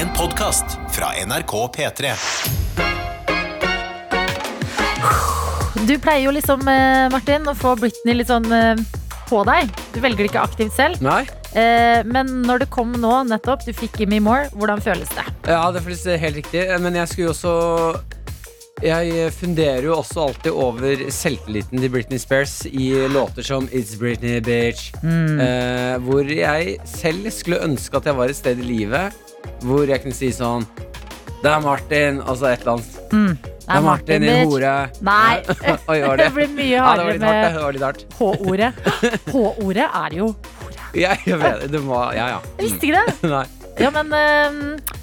En podkast fra NRK P3. Du pleier jo liksom, eh, Martin, å få Britney litt sånn eh, på deg. Du velger det ikke aktivt selv. Nei? Eh, Men når det kom nå, nettopp, du fikk Gimme More, hvordan føles det? Ja, det føles helt riktig. Men jeg skulle jo også Jeg funderer jo også alltid over selvtilliten til Britney Spears i låter som It's Britney Bitch. Eh, hvor jeg selv skulle ønske at jeg var et sted i livet hvor jeg kunne si sånn Det er Martin, altså et eller annet. Det er Martin, din hore. Nei. Oi, Det det? blir mye Ja, hardere ja, med. H-ordet. H-ordet er jo hore. Ja, jeg vet det. Må Ja, ja. Jeg visste ikke det. Nei. Ja, men eh,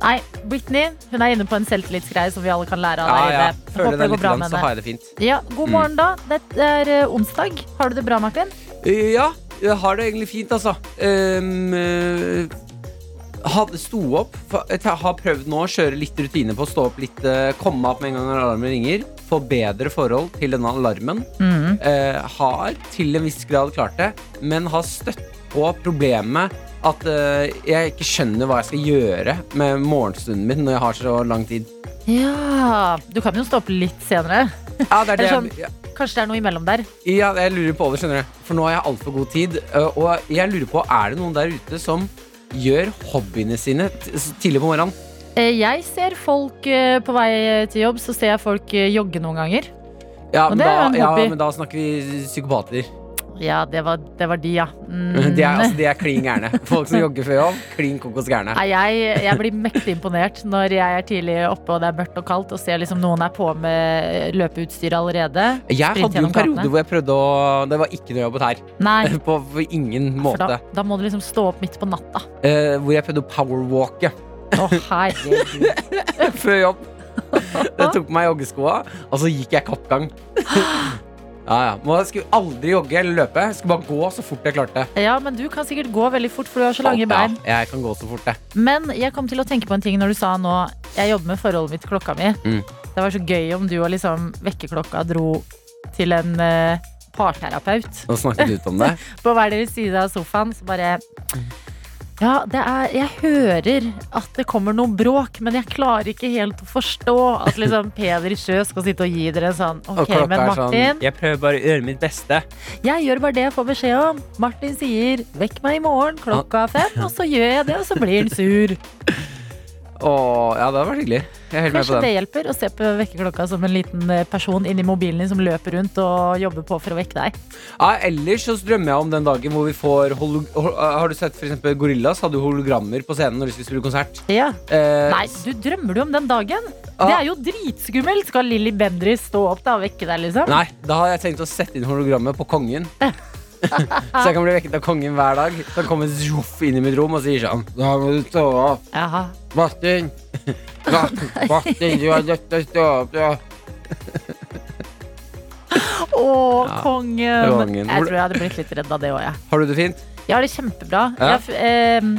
Nei, Britney hun er inne på en selvtillitsgreie som vi alle kan lære av Ja, der ja. Føler Håper det går bra med så henne. Ja, god morgen, da. Det er eh, onsdag. Har du det bra, Martin? Ja, jeg har det egentlig fint, altså. Um, hadde sto opp Jeg har prøvd nå å kjøre litt rutine på å stå opp litt, eh, komme opp med en gang når alarmen ringer. Få bedre forhold til denne alarmen. Eh, har til en viss grad klart det, men har støtt på problemet at eh, jeg ikke skjønner hva jeg skal gjøre med morgenstunden min når jeg har så lang tid. Ja Du kan jo stå opp litt senere. Ja, det er det, sånn- Kanskje det er noe imellom der. Ja, jeg lurer på det, skjønner du. For nå har jeg altfor god tid. øh, Og jeg lurer på, er det noen der ute som gjør hobbyene sine tidlig på morgenen? Eh, Jeg ser folk eh, på vei til jobb, så ser jeg folk eh, jogge noen ganger. Ja, men da, ja, men da snakker vi psykopater. Ja, det var, det var de, ja. Mm. De er, altså, de er klin gærne. Folk som jogger før jobb, klin kokos gærne. Jeg, jeg blir mektig imponert når jeg er tidlig oppe og det er mørkt og kaldt, og ser liksom noen er på med løpeutstyr allerede. Jeg hadde jo en periode hvor jeg prøvde å Det var ikke noe jobbet her. Nei, På på ingen måte. da, da må du liksom stå opp midt på natta. Eh, hvor jeg prøvde å powerwalke Å, herregud. før jobb. Det tok på meg joggeskoa, og så gikk jeg kappgang. Ja, ja. Men jeg skulle aldri jogge eller løpe. Jeg skulle bare gå så fort jeg klarte. Ja, men du kan sikkert gå veldig fort, for du har så lange bein. Ja, jeg kan gå så fort, jeg. Men jeg kom til å tenke på en ting når du sa nå Jeg jobber med forholdet mitt, klokka mi. Mm. Det var så gøy om du og liksom vekkerklokka dro til en uh, parterapeut Og snakket ut om det. på hver deres side av sofaen. Så bare Ja, det er Jeg hører at det kommer noe bråk, men jeg klarer ikke helt å forstå at liksom Peder Sjø skal sitte og gi dere en sånn Ok, men Martin sånn Martin, Jeg prøver bare å gjøre mitt beste. jeg gjør bare det jeg får beskjed om. Martin sier 'vekk meg i morgen klokka fem', og så gjør jeg det, og så blir han sur. Åh, ja, det hadde vært hyggelig. Jeg er helt med på Kanskje det den. hjelper å se på vekkerklokka som en liten eh, person inni mobilen din som løper rundt og jobber på for å vekke deg. Ja, ellers så drømmer jeg om den dagen hvor vi får holo hol- Har du sett for eksempel Gorillas hadde jo hologrammer på scenen når de skulle spille konsert? Ja. Eh, Nei, du drømmer du om den dagen? Ah. Det er jo dritskummelt! Skal Lilly Bendriss stå opp da og vekke deg, liksom? Nei, da har jeg tenkt å sette inn hologrammet på kongen. så jeg kan bli vekket av kongen hver dag. Så han kommer zjoff inn i mitt rom og sier sånn Da må du stå opp. Jaha. Martin! Martin, du er nødt til å stå opp. Ja. Å, Ja, kongen! kongen. Jeg tror jeg hadde blitt litt redd av det òg, jeg. Har du det fint? Jeg har det kjempebra. Ja. Jeg, ehm,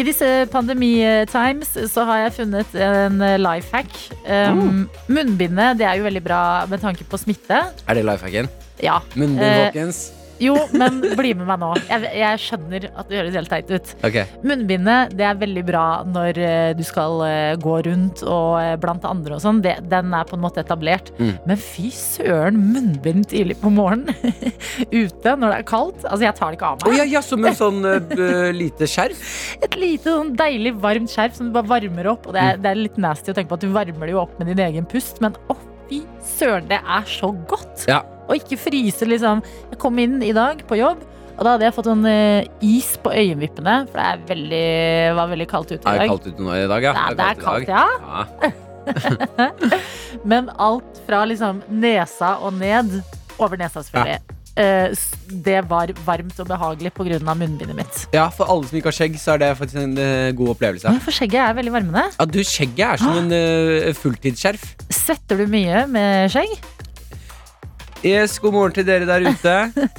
I disse pandemi-times så har jeg funnet en life hack. Um, Munnbindet det er jo veldig bra med tanke på smitte. Er det life hacken? Ja. Munnbind, Eh, folkens. Jo, men bli med meg nå. Jeg, jeg skjønner at det høres helt teit ut. Ok. Munnbindet det er veldig bra når eh, du skal eh, gå rundt og eh, blant andre og sånn. Den er på en måte etablert. Mm. Men fy søren, munnbind tidlig på morgenen ute når det er kaldt. Altså, jeg tar det ikke av meg. meg. ja, ja, som en sånn uh, lite skjerf? Et lite sånn deilig varmt skjerf som du bare varmer opp. Og det er, Mm. det er litt nasty å tenke på at du varmer det jo opp med din egen pust, men å fy søren, det er så godt. Ja. Og ikke fryse, liksom. Jeg kom inn i dag på jobb. Og da hadde jeg fått sånn eh, is på øyenvippene, for det er veldig, var veldig kaldt ute i Er det dag. kaldt ute nå i dag, ja? Ja, det er kaldt, ja. ja. Men alt fra liksom nesa og ned, over nesa selvfølgelig, Ja det var varmt og behagelig pga. munnbindet mitt. Ja, for alle som ikke har skjegg, så er det faktisk en eh, god opplevelse. Ja, for skjegget er veldig varmende. Ja, du, skjegget er som en uh, fulltidsskjerf. Svetter du mye med skjegg? Yes, god morgen til dere der ute.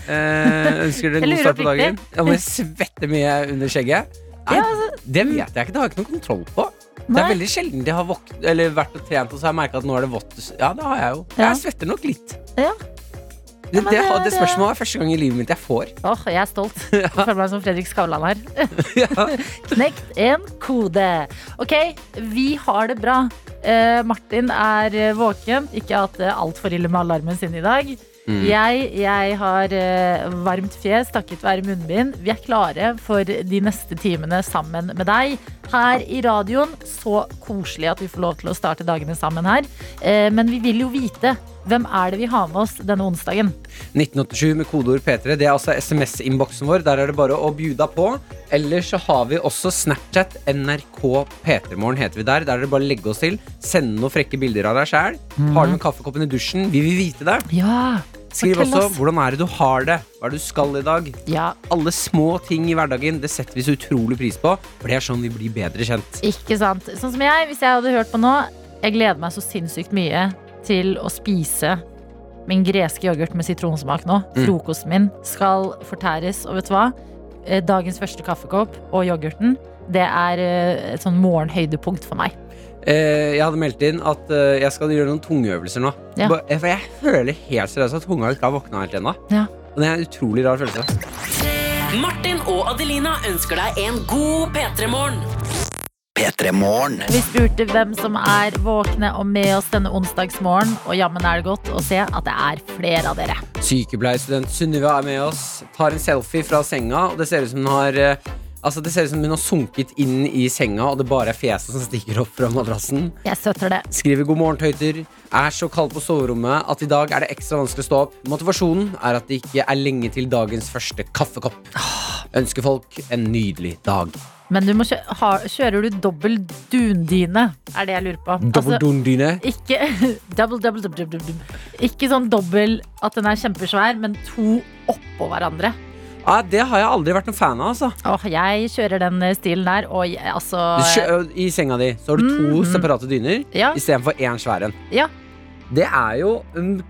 Eh, ønsker dere en god start på dagen. Ja, jeg svetter mye under skjegget. Nei, Ja, altså- det vet jeg ikke. Det har jeg ikke noen kontroll på. Det er veldig sjelden jeg har våkt, eller vært og trent, og så har jeg merka at nå er det vått. Ja, det har jeg jo. Ja. Jeg svetter nok litt. Det, det, det er- det spørsmålet er første gang i livet mitt jeg får. Åh, jeg er stolt. Jeg føler meg som Fredrik Skavlan her. Knekt en kode. Ok, vi har det bra. Eh, Martin er eh, våken. Ikke hatt det altfor ille med alarmen sin i dag. Mm. Jeg, jeg har eh, varmt fjes takket være munnbind. Vi er klare for de neste timene sammen med deg her i radioen. Så koselig at vi får lov til å starte dagene sammen her. Eh, men vi vil jo vite hvem er det vi har med oss denne onsdagen. 1987 med kodeord P3. Det er altså SMS-innboksen vår. Der er det bare å bjuda på. Eller så har vi også Snapchat. NRK P3morgen heter vi der. Der er det bare å legge oss til. Sende noen frekke bilder av deg sjæl. Har du med kaffekoppen i dusjen? Vi vil vite det. Ja, Skriv også oss. hvordan er det du har det. Hva er det du skal i dag? Ja, Alle små ting i hverdagen Det setter vi så utrolig pris på. For det er sånn vi blir bedre kjent. Ikke sant. Sånn som jeg, hvis jeg hadde hørt på nå Jeg gleder meg så sinnssykt mye til å spise min greske yoghurt med sitronsmak nå. Mm. Frokosten min skal fortæres. Og vet du hva? Eh, Dagens første kaffekopp og yoghurten, det er eh, et sånn morgenhøydepunkt for meg. Eh, jeg hadde meldt inn at eh, jeg skal gjøre noen tungeøvelser nå. Ja. For jeg føler helt seriøst at tunga ikke har våkna helt ennå. Ja. Og det er en utrolig rar følelse. Martin og Adelina ønsker deg en god P3-morgen. P3 Morgen. Vi spurte hvem som er våkne og med oss denne onsdagsmorgen, og jammen er det godt å se at det er flere av dere. Sykepleierstudent Sunniva er med oss. Tar en selfie fra senga, og det ser ut som hun har eh, Altså Det ser ut som hun har sunket inn i senga, og det bare er fjeset som stikker opp fra madrassen. Jeg støtter det. Skriver god morgen, tøyter. Er så kald på soverommet at i dag er det ekstra vanskelig å stå opp. Motivasjonen er at det ikke er lenge til dagens første kaffekopp. Ønsker folk en nydelig dag. Men du kjø ha, kjører du dobbel dundyne? Er det jeg lurer på. Altså, dundyne? Ikke double, double, double, double, double. Ikke sånn dobbel at den er kjempesvær, men to oppå hverandre. Ja, det har jeg aldri vært noen fan av. altså Åh, jeg kjører den eh, stilen der, og jeg, altså I senga di så har du to mm, separate dyner Ja. istedenfor én svær en. Ja. Det er jo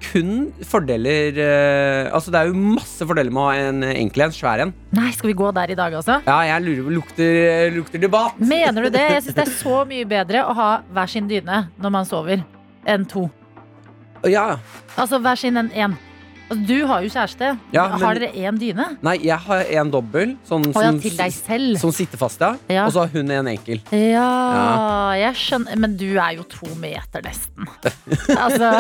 kun fordeler eh, Altså det er jo masse fordeler med å ha en enkel en, svær en. Nei, skal vi gå der i dag, altså? Ja, jeg lurer på lukter, lukter debatt. Mener du det? Jeg syns det er så mye bedre å ha hver sin dyne når man sover, enn to. Ja, Altså hver sin enn én. Altså, du har jo kjæreste. Ja, men- Har dere én dyne? Nei, jeg har en dobbel, sånn oh, ja, som, til deg selv. som sitter fast, ja. Ja. Og så har hun en enkel. Ja, jeg skjønner. Men du er jo to meter, nesten. Altså,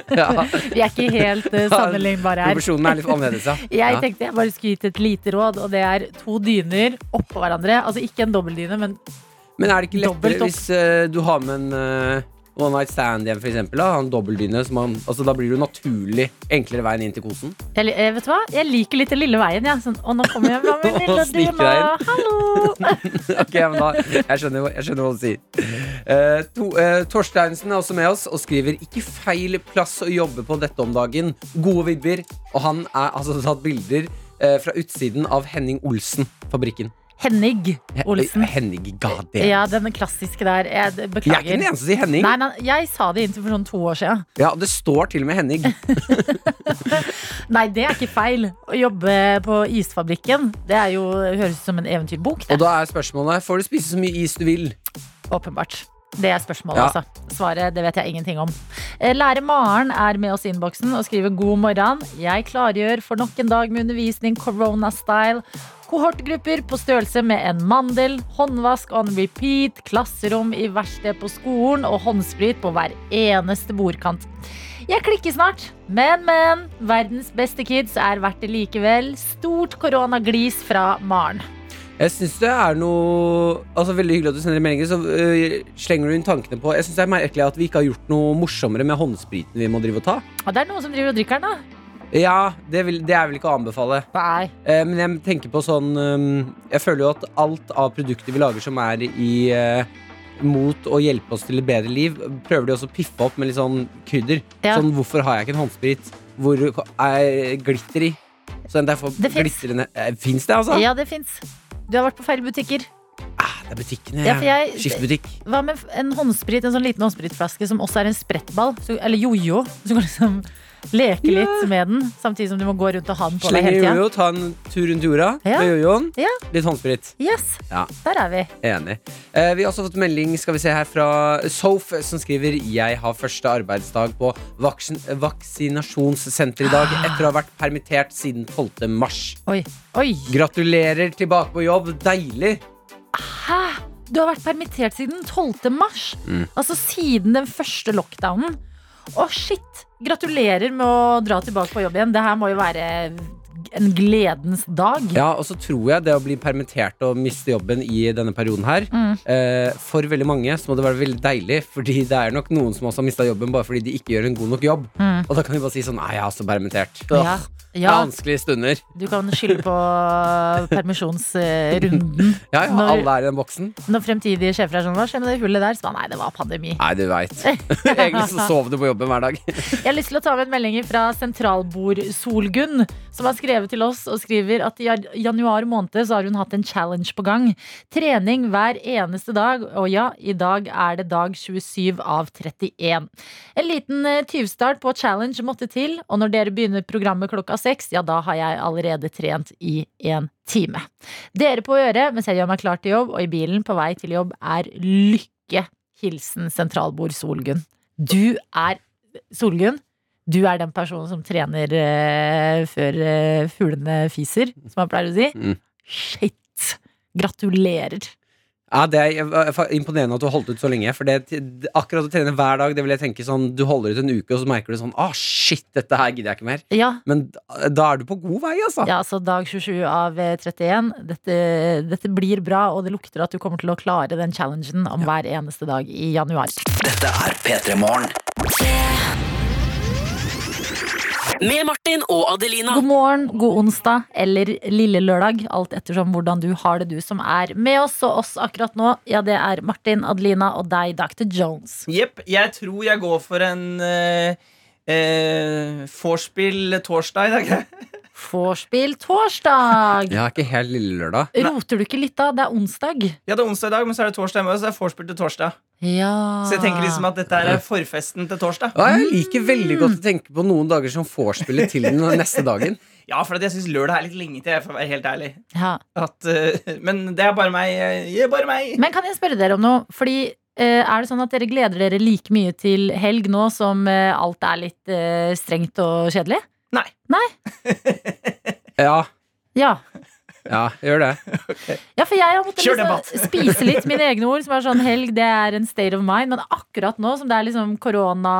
vi er ikke helt uh, sammenlignbare her. Proporsjonene er litt annerledes, ja. Jeg tenkte jeg bare skulle gitt et lite råd, og det er to dyner oppå hverandre. Altså ikke en dobbeltdyne, men Men er det ikke lettere hvis uh, du har med en eh, one night stand igjen? Da, en dobbeltdyne, altså, da blir det jo naturlig enklere veien inn til kosen. jeg, eh, vet du hva? Jeg liker litt den lille veien. Jeg. Sånn, og nå kommer jeg med min lille dyne. Hallo! ok, men da, jeg skjønner, jeg skjønner hva du sier. Uh, to, uh, Torsteinsen er også med oss og skriver ikke feil plass å jobbe på dette om dagen. Gode vibber. Og han er altså tatt bilder uh, fra utsiden av Henning Olsen-fabrikken. Henning Olsen. Henning, damn. Ja, den klassiske der. Jeg Jeg er ikke den eneste som sier Henning. Nei, nei, jeg sa det inntil for sånn to år siden. Ja, Det står til og med Henning. Nei, det er ikke feil. Å jobbe på isfabrikken, det er jo, høres ut som en eventyrbok. Og da er spørsmålet Får du spise så mye is du vil. Åpenbart. Det er spørsmålet, Ja. altså. Svaret det vet jeg ingenting om. Eh, Lærer Maren er med oss i innboksen og skriver god morgen. Jeg klargjør for nok en dag med undervisning corona-style. Kohortgrupper på størrelse med en mandel, håndvask on repeat, klasserom i verksted på skolen og håndsprit på hver eneste bordkant. Jeg klikker snart, men, men. Verdens beste kids er verdt det likevel. Stort koronaglis fra Maren. Jeg syns det er noe Altså Veldig hyggelig at du sender meldinger. Så uh, slenger du inn tankene på Jeg syns det er merkelig at vi ikke har gjort noe morsommere med håndspriten vi må drive og ta. Og det er noen som driver og drikker den, da. Ja, det, vil, det er vel ikke å anbefale. Nei. Eh, men jeg tenker på sånn øhm, Jeg føler jo at alt av produkter vi lager som er i eh, mot å hjelpe oss til et bedre liv, prøver de også å piffe opp med litt sånn krydder. Ja. Sånn hvorfor har jeg ikke en håndsprit hvor er glitter i? Sånn, derfor Det glitrende eh, Fins det, altså? Ja, det fins. Du har vært på feil butikker. Ah, det er butikkene. Ja, jeg- Skiftbutikk. Hva med en håndsprit, en sånn liten håndspritflaske som også er en sprettball? Så, eller jojo. Så kan liksom Leke litt med den, samtidig som du må gå rundt og ha den på deg Slenge hele tida. ta en tur rundt jorda Ja. med jojoen. Ja. Litt håndsprit. Yes, Ja. der er vi. Enig. Eh, vi har også fått melding skal vi se her fra Sof, som skriver Jeg har første arbeidsdag på vaksin vaksinasjonssenter i dag etter å ha vært permittert siden 12. mars. Oi. Oi. Gratulerer tilbake på jobb. Deilig. Hæ? Du har vært permittert siden 12. mars? Mm. Altså siden den første lockdownen? Å, shit! Gratulerer med å dra tilbake på jobb igjen. Det her må jo være en gledens dag. Ja, og så tror jeg det å bli permittert og miste jobben i denne perioden her Mm. eh, For veldig mange så må det være veldig deilig, fordi det er nok noen som også har mista jobben bare fordi de ikke gjør en god nok jobb. Mm. Og da kan de bare si sånn Nei, jeg er også permittert. Ja, ja, Vanskelige stunder. du kan skylde på permisjonsrunden. Ja, ja, Når- alle er i den boksen. Når fremtidige sjefer er sånn, hva skjer med det hullet der? Så nei, det var pandemi. Nei, du veit. Egentlig så sov du på jobben hver dag. Jeg har lyst til å ta med en melding fra sentralbord Solgunn, som har skrevet til oss og skriver at i januar måned så har hun hatt en challenge på gang. Trening hver eneste dag, og ja, i dag er det dag 27 av 31. En liten eh, tyvstart på challenge måtte til, og når dere begynner programmet klokka seks, ja, da har jeg allerede trent i en time. Dere på øret mens jeg gjør meg klar til jobb, og i bilen på vei til jobb er lykke. Hilsen sentralbord Solgunn. Du er Solgunn, du er den personen som trener uh, før uh, fuglene fiser, som man pleier å si. Mm. Shit! Gratulerer. Ja, Det er eh, imponerende at du har holdt ut så lenge. For det, akkurat å trene hver dag, det vil jeg tenke sånn Du holder ut en uke, og så merker du sånn Å, shit, dette her gidder jeg ikke mer. Ja, Men da, er du på god vei, altså. ja, så dag 27 av eh, 31. Dette, dette blir bra, og det lukter at du kommer til å klare den challengen om hver eneste dag i januar. Dette er P3 Morgen. Med Martin og Adelina. God morgen, god onsdag eller lille lørdag. Alt ettersom hvordan du har det, du som er med oss. Og oss akkurat nå, ja, det er Martin, Adelina og deg, Dr. Jones. Jepp. Jeg tror jeg går for en uh, uh, vorspiel torsdag i dag. Vorspiel torsdag! Ja, ikke helt lille lørdag. Roter du ikke litt da? Det er onsdag. Ja, det er onsdag i dag, men så er det torsdag i morgen, så er det vorspiel til torsdag. Ja. Så jeg tenker liksom at dette er forfesten til torsdag. Ja, jeg liker veldig godt å tenke på noen dager som vorspielet til den neste dagen. Ja, for jeg syns lørdag er litt lenge til, for å være helt ærlig. ja. At, uh, men det er bare meg. eh, er bare meg. Men kan jeg spørre dere om noe? Fordi eh, er det sånn at dere gleder dere like mye til helg nå som eh, alt er litt eh, strengt og kjedelig? Nei. Nei? Ja, Ja. ja, gjør det. Ja, for jeg har måttet liksom spise litt mine egne ord, som er sånn helg, det er en state of mind. Men akkurat nå som det er liksom korona,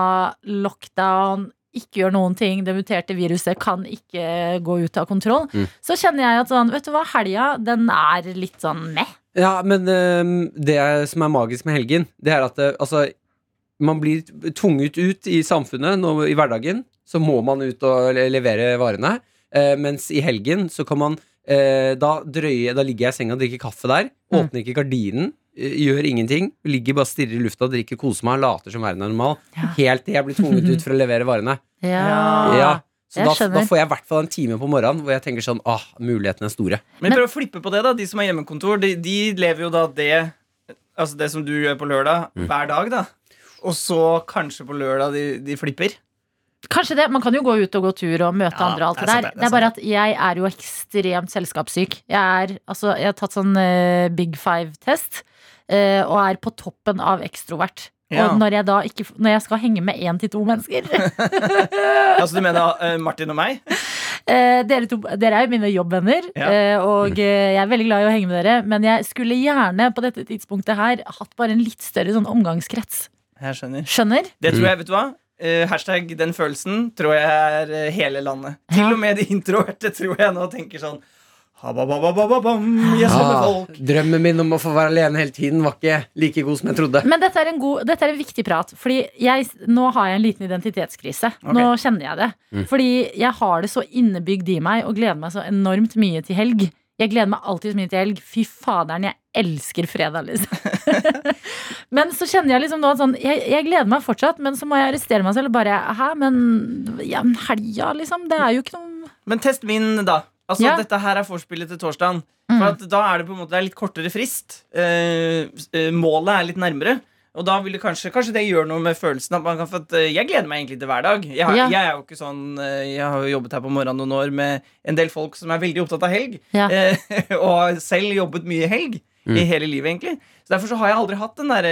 lockdown, ikke gjør noen ting, det muterte viruset kan ikke gå ut av kontroll, Mm. så kjenner jeg at sånn, vet du hva, helga, den er litt sånn meh. Ja, men det som er magisk med helgen, det er at det, altså, man blir tvunget ut i samfunnet nå, i hverdagen. Så må man ut og levere varene. Eh, mens i helgen så kan man eh, da drøye Da ligger jeg i senga og drikker kaffe der. Mm. Åpner ikke gardinen. eh, Gjør ingenting. Ligger bare stirrer i lufta, drikker, koser meg, later som verden er normal. Ja. Helt til jeg blir tvunget ut for å levere varene. Ja. Ja, så da, da får jeg i hvert fall en time på morgenen hvor jeg tenker sånn Åh, mulighetene er store. Men Men- prøv å flippe på det, da. De som har hjemmekontor, de, de lever jo da det Altså det som du gjør på lørdag, Mm. hver dag, da. Og så kanskje på lørdag de, de flipper. Kanskje det. Man kan jo gå ut og gå tur og møte Ja, andre og alt det det er der. det, det Det er bare at jeg er jo ekstremt selskapssyk. Jeg, er, altså, jeg har tatt sånn uh, Big Five-test uh, og er på toppen av ekstrovert. Ja. Og når jeg da ikke Når jeg skal henge med én til to mennesker Altså du mener uh, Martin og meg? eh, dere, to, dere er jo mine jobbvenner, Ja. eh, og eh, jeg er veldig glad i å henge med dere. Men jeg skulle gjerne på dette tidspunktet her hatt bare en litt større sånn omgangskrets. Jeg skjønner. Skjønner? Det tror jeg, vet du hva? Uh, hashtag den følelsen tror jeg er uh, hele landet. Til og med de introverte tror jeg nå tenker sånn jeg Ah, folk. drømmen min om å få være alene hele tiden var ikke like god som jeg trodde. Men dette er en, god, dette er en viktig prat. Fordi jeg, nå har jeg en liten identitetskrise. Nå kjenner jeg det. Mm. Fordi jeg har det så innebygd i meg og gleder meg så enormt mye til helg. Jeg gleder meg alltid så mye til helg. Fy faderen, jeg elsker fredag, liksom. men så kjenner jeg liksom nå at sånn jeg, jeg gleder meg fortsatt, men så må jeg arrestere meg selv og bare Hæ, men ja, helga, liksom? Det er jo ikke noe Men test min, da. Altså, Ja. Dette her er vorspielet til torsdagen. Mm. For at da er det på en måte det litt kortere frist. Eh, eh, målet er litt nærmere. Og da vil det kanskje, kanskje det gjør noe med følelsen at man kan for at eh, Jeg gleder meg egentlig til hver dag. Jeg, har, Ja. jeg er jo ikke sånn eh, Jeg har jo jobbet her på morgenen noen år med en del folk som er veldig opptatt av helg. Ja. Eh, og har selv jobbet mye helg. Mm. I hele livet, egentlig. Så Derfor så har jeg aldri hatt den derre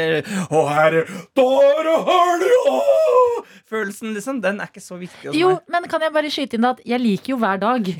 Å, herre, der har du! Følelsen, liksom. Den er ikke så viktig. Jo, meg. men kan jeg bare skyte inn at jeg liker jo hver dag.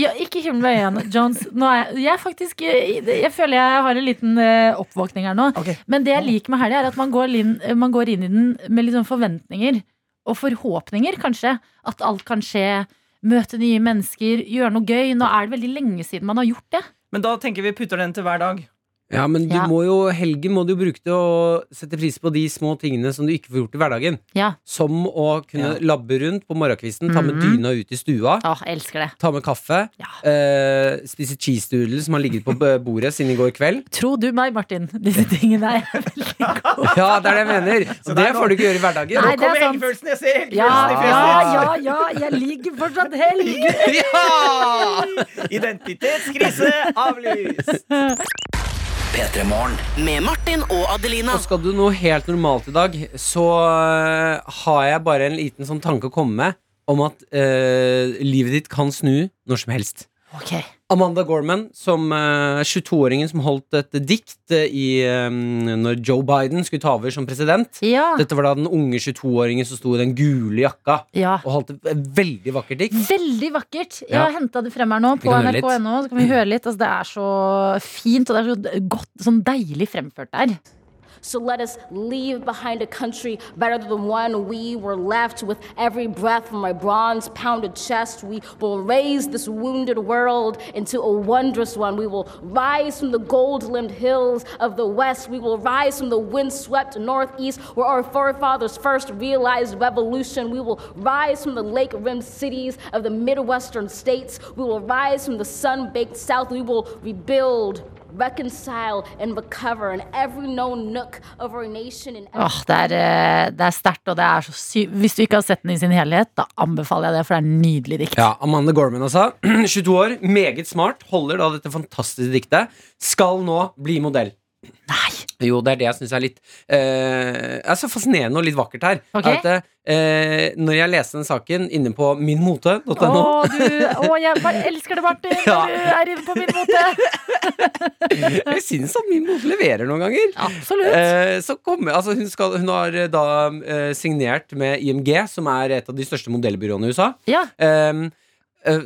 Ja, ikke himmel med øynene, Jones. Nå er jeg, jeg faktisk Jeg føler jeg har en liten eh, oppvåkning her nå. Okay. Men det jeg liker med helga, er at man går, inn, man går inn i den med litt sånn forventninger. Og forhåpninger, kanskje. At alt kan skje. Møte nye mennesker, gjøre noe gøy. Nå er det veldig lenge siden man har gjort det. Men da tenker vi putter den til hver dag. Ja, men du Ja. må jo, helgen må du jo bruke til å sette pris på de små tingene som du ikke får gjort i hverdagen. Ja. Som å kunne Ja. labbe rundt på morgenkvisten, ta med Mhm. dyna ut i stua, Åh, elsker det. ta med kaffe, Ja. eh, spise cheese doodle som har ligget på bordet siden i går kveld. Tro du meg, Martin. Disse tingene er veldig gode. Ja, det er det jeg mener! Så det det er får du ikke gjøre i hverdagen. Nei, Nå det er kommer sant. Jeg ser helgefølelsen Ja, i ja, fjeset ja, ja, jeg liker fortsatt helg! Ja! Identitetskrise avlyst! P3 Morgen. Med Martin og Adelina. Og skal du noe helt normalt i dag, så øh, har jeg bare en liten sånn tanke å komme med om at øh, livet ditt kan snu når som helst. Ok, Amanda Gorman, som øh, 22-åringen som holdt et dikt øh, i, øh, når Joe Biden skulle ta over som president. Ja, Dette var da den unge 22-åringen som sto i den gule jakka ja. og holdt et veldig vakkert dikt. Veldig vakkert. Jeg Ja. har henta det frem her nå på nrk.no. Så kan vi høre litt. Altså, det er så fint, og det er så godt, sånn deilig fremført der. So let us leave behind a country better than the one we were left with every breath from my bronze pounded chest. We will raise this wounded world into a wondrous one. We will rise from the gold limbed hills of the west. We will rise from the windswept northeast where our forefathers first realized revolution. We will rise from the lake rimmed cities of the midwestern states. We will rise from the sun baked south. We will rebuild. Reconcile and recover in every known nook of our nation. And Åh, det er, eh, det er sterkt, og det er så sy Hvis du ikke har sett den i sin helhet, da anbefaler jeg det, for det er en nydelig dikt. Ja, Amanda Gorman, altså. 22 år, meget smart, holder da dette fantastiske diktet. Skal nå bli modell. Nei! Jo, det er det jeg syns er litt eh, er så fascinerende og litt vakkert her. Ok. Er At, eh, når jeg leste den saken inne på minmote.no Å, du, å, jeg bare elsker det, Martin! Ja. Du er inne på min mote! Jeg syns at min mote leverer noen ganger. Absolutt. Eh, så kommer, altså hun, skal, hun har eh, da eh, signert med IMG, som er et av de største modellbyråene i USA. Ja. Um,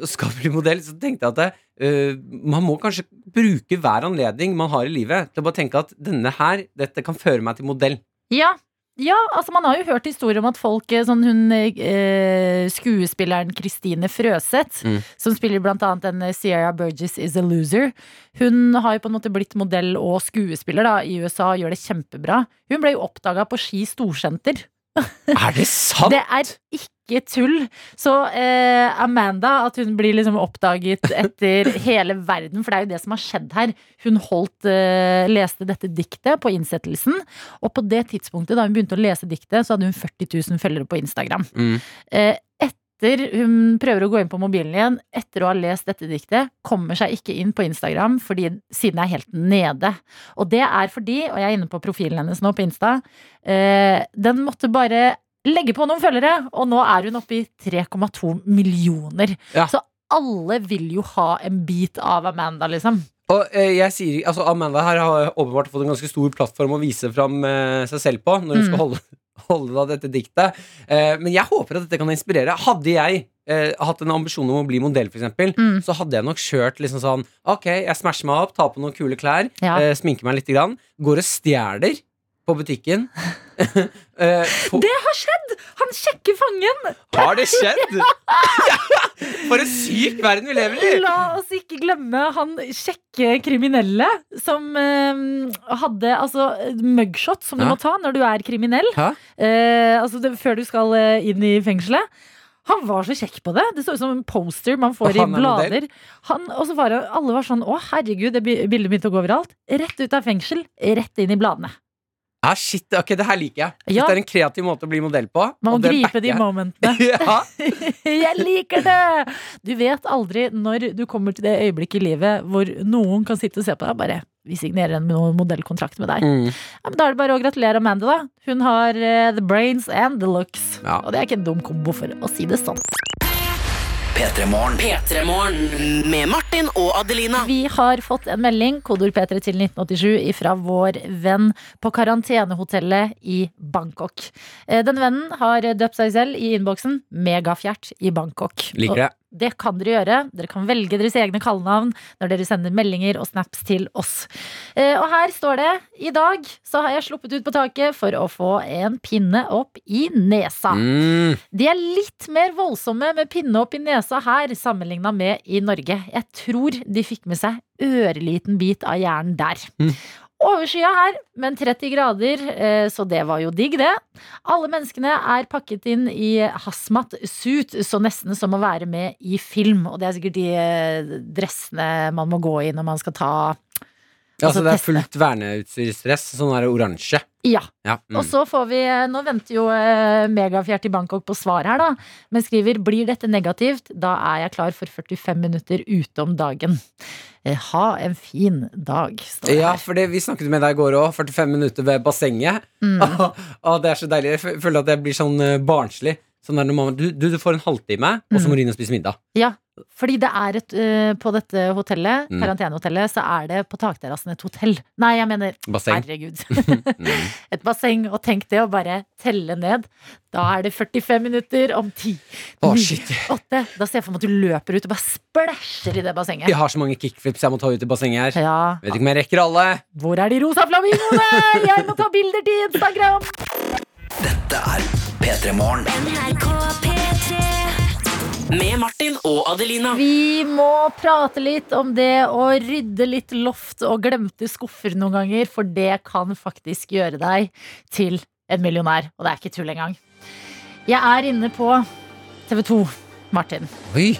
skal bli modell, så tenkte jeg at uh, man må kanskje bruke hver anledning man har i livet, til å bare tenke at denne her, dette kan føre meg til modell. Ja. Ja, altså Man har jo hørt historier om at folk eh, sånn hun eh, Skuespilleren Kristine Frøseth, Mm. som spiller blant annet den eh, Sierra Burgess Is a Loser, hun har jo på en måte blitt modell og skuespiller da i USA og gjør det kjempebra. Hun ble jo oppdaga på Ski storsenter. Er det sant?! Det er ikke tull. Så eh, Amanda, at hun blir liksom oppdaget etter hele verden, for det er jo det som har skjedd her. Hun holdt, eh, leste dette diktet på innsettelsen, og på det tidspunktet da hun begynte å lese diktet, så hadde hun 40 000 følgere på Instagram. Mm. Eh, etter hun prøver å gå inn på mobilen igjen, etter å ha lest dette diktet, kommer seg ikke inn på Instagram fordi siden er helt nede. Og det er fordi, og jeg er inne på profilen hennes nå på Insta, eh, den måtte bare legge på noen følgere, og nå er hun oppe i 3,2 millioner. Ja. Så alle vil jo ha en bit av Amanda, liksom. Og eh, jeg sier, altså Amanda her har åpenbart fått en ganske stor plattform å vise fram eh, seg selv på når hun Mm. skal holde, holde da dette diktet. Eh, men jeg håper at dette kan inspirere. Hadde jeg eh, hatt en ambisjon om å bli modell, eksempel, Mm. så hadde jeg nok kjørt liksom sånn Ok, jeg smasher meg opp, tar på noen kule klær, Ja. eh, sminker meg litt, grann, går og stjeler på butikken. eh, på, Det har skjedd! Han sjekker fangen! har det skjedd?! For en syk verden vi lever i! La oss ikke glemme han kjekke kriminelle som eh, hadde altså mugshot som du Ja. må ta når du er kriminell. Hæ? Eh, altså det, før du skal eh, inn i fengselet. Han var så kjekk på det. Det så ut som en poster man får i er blader. Han, og så var det, alle var sånn Å, herregud, det bildet begynte å gå overalt. Rett ut av fengsel, rett inn i bladene. Ja, shit, ok, Det her liker jeg. Ja. Det er en kreativ måte å bli modell på. Man må gripe de momentene. ja. Jeg liker det! Du vet aldri når du kommer til det øyeblikket i livet hvor noen kan sitte og se på deg og bare vi signerer en modellkontrakt med deg. Mm. Ja, men da er det bare å gratulere Amanda, da. Hun har uh, the brains and the looks. Og det er ikke en dum kombo, for å si det sånn. P3 Morgen. P3morgen med Martin og Adelina. Vi har fått en melding, kodord P3 til 1987, fra vår venn på karantenehotellet i Bangkok. Eh, Den vennen har døpt seg selv i innboksen Megafjert i Bangkok. Liker det. Det kan dere gjøre. Dere kan velge deres egne kallenavn når dere sender meldinger og snaps til oss. Eh, Og her står det I dag så har jeg sluppet ut på taket for å få en pinne opp i nesa. Mm. De er litt mer voldsomme med pinne opp i nesa her sammenligna med i Norge. Jeg tror de fikk med seg ørliten bit av hjernen der. Mm. Overskya her, men 30 grader, eh, så det var jo digg, det. Alle menneskene er pakket inn i hasmat suit, så nesten som å være med i film. Og det er sikkert de eh, dressene man må gå i når man skal ta Ja, Altså, så det er fullt verneutstyrsdress. Sånn der oransje. Ja. Ja. Mm. Og så får vi Nå venter jo eh, Megafjert i Bangkok på svar her, da. Men skriver blir dette negativt, da er jeg klar for 45 minutter ute om dagen. Eh, ha en fin dag, står det Ja, for det, vi snakket med deg i går òg. 45 minutter ved bassenget. Mm. og det er så deilig. Jeg føler at jeg blir sånn eh, barnslig. Sånn der du, du, du får en halvtime, og så må du inn og spise middag. Ja, fordi det er et uh, På dette hotellet, Mm. karantenehotellet, så er det på takterrassen et hotell. Nei, jeg mener Basseng. Herregud. Mm. et basseng. Og tenk det å bare telle ned. Da er det 45 minutter om 10, Å, 9, shit. 8. Da ser jeg for meg at du løper ut og bare splæsjer i det bassenget. Jeg har så mange kickflips jeg må ta ut i bassenget her. Ja. Vet ikke om jeg rekker alle. Hvor er de rosa flamingoene? Jeg må ta bilder til Instagram! Dette er P3 Morgen. Med Martin og Adelina. Vi må prate litt om det å rydde litt loft og glemte skuffer noen ganger, for det kan faktisk gjøre deg til en millionær. Og det er ikke tull engang. Jeg er inne på TV 2, Martin. Oi,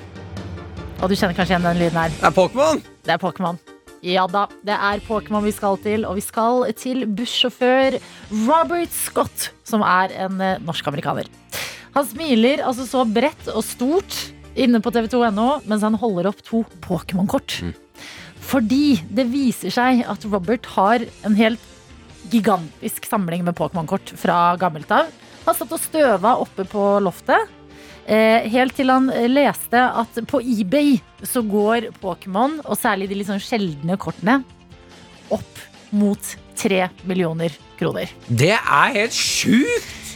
Og du kjenner kanskje igjen den lyden her. det er Pokémon! Det er Pokémon. Ja da, det er Pokémon vi skal til, og vi skal til bussjåfør Robert Scott, som er en eh, norsk-amerikaner. Han smiler altså så bredt og stort inne på tv2.no mens han holder opp to Pokémon-kort. Fordi det viser seg at Robert har en helt gigantisk samling med Pokémon-kort fra gammelt av. Han satt og støva oppe på loftet. Eh, helt til han eh, leste at på eBay så går Pokémon, og særlig de litt sånn sjeldne kortene, opp mot tre millioner kroner. Det er helt sjukt!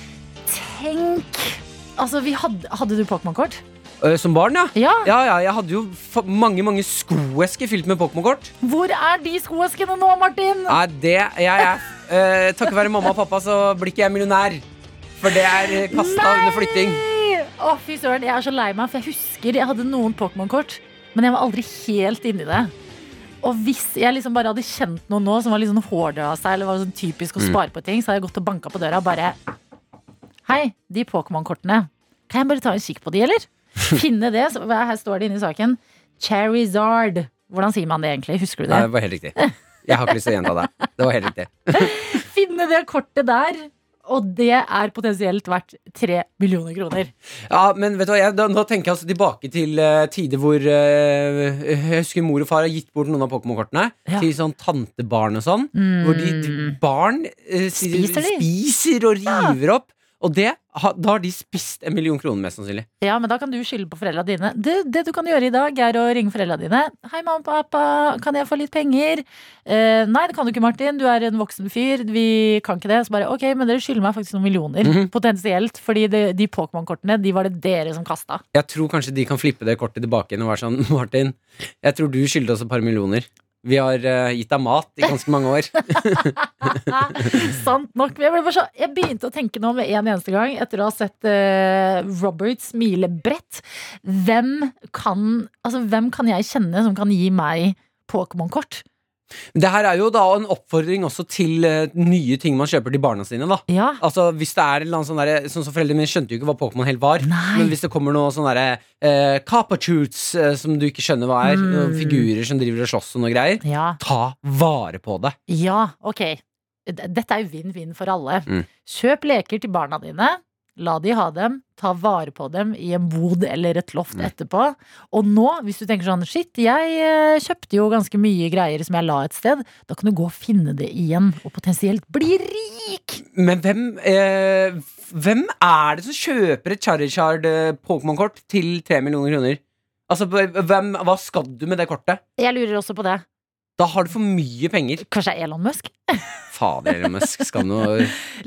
Tenk! Altså, vi hadde, hadde du Pokémon-kort? Eh, Som barn, ja. Ja. Ja, ja, Jeg hadde jo mange mange skoesker fylt med Pokémon-kort. Hvor er de skoeskene nå, Martin? Nei, det jeg er uh, Takket være mamma og pappa så blir ikke jeg millionær. For det er kasta under flytting. Å, fy søren, jeg er så lei meg, for jeg husker jeg hadde noen Pokémon-kort, men jeg var aldri helt inni det. Og hvis jeg liksom bare hadde kjent noen nå som var litt sånn hårdere av seg, eller var sånn typisk å Mm. spare på ting, så hadde jeg gått og banka på døra og bare Hei, de Pokémon-kortene. Kan jeg bare ta en kikk på de, eller? Finne det. Så, her står det inne i saken. Charizard. Hvordan sier man det egentlig? Husker du det? Nei, det var helt riktig. Jeg har ikke lyst til å gjenta det. Det var helt riktig. Finne det kortet der. Og det er potensielt verdt tre millioner kroner. Ja, men vet du hva, jeg, da, Nå tenker jeg altså tilbake til uh, tider hvor uh, Jeg husker mor og far har gitt bort noen av Pokémon-kortene Ja. til sånn tantebarn og sånn. Hvor de, de barn uh, Spiser spiser og river opp. Og det, da har de spist en million kroner, mest sannsynlig. Ja, men da kan du skylde på foreldra dine. Det, det du kan gjøre i dag, er å ringe foreldra dine. 'Hei, mamma og pappa, kan jeg få litt penger?' Eh, 'Nei, det kan du ikke, Martin. Du er en voksen fyr. Vi kan ikke det.' Så bare 'Ok, men dere skylder meg faktisk noen millioner.' Mhm. Potensielt. Fordi det, de Pokémon-kortene, de var det dere som kasta. Jeg tror kanskje de kan flippe det kortet tilbake igjen og være sånn Martin, jeg tror du skylder oss et par millioner. Vi har uh, gitt deg mat i ganske mange år. Sant nok. Jeg, så, jeg begynte å tenke nå med en eneste gang, etter å ha sett uh, Robert smile bredt. Hvem altså, hvem kan jeg kjenne som kan gi meg Pokémon-kort? Det her er jo da en oppfordring også til eh, nye ting man kjøper til barna sine. da Ja. Altså Hvis det er en eller annen sånn derre Sånn som Foreldrene mine skjønte jo ikke hva Pokémon helt var. Nei. Men hvis det kommer noe sånn derre eh, eh, som du ikke skjønner hva er, Mm. noen figurer som driver og slåss og noe greier, Ja. ta vare på det. Ja, ok. D- Dette er jo vinn-vinn for alle. Mm. Kjøp leker til barna dine. La de ha dem, ta vare på dem i en bod eller et loft etterpå. Og nå, hvis du tenker sånn shit, jeg eh, kjøpte jo ganske mye greier som jeg la et sted, da kan du gå og finne det igjen, og potensielt bli rik! Men hvem, eh, hvem er det som kjøper et Charizard eh, Pokémon-kort til 3 millioner kroner? Altså, hvem, Hva skal du med det kortet? Jeg lurer også på det. Da har du for mye penger. Kanskje det er Elon Musk? Fader, Elon Musk skal nå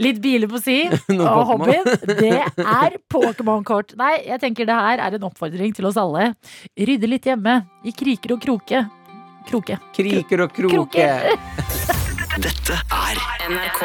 Litt biler på si, og Pokémon. hobbyen, det er Pokémon-kort. Nei, jeg tenker det her er en oppfordring til oss alle. Rydde litt hjemme, i kriker og kroke. Kroke. Kriker og kroke. Kroke. Dette er NRK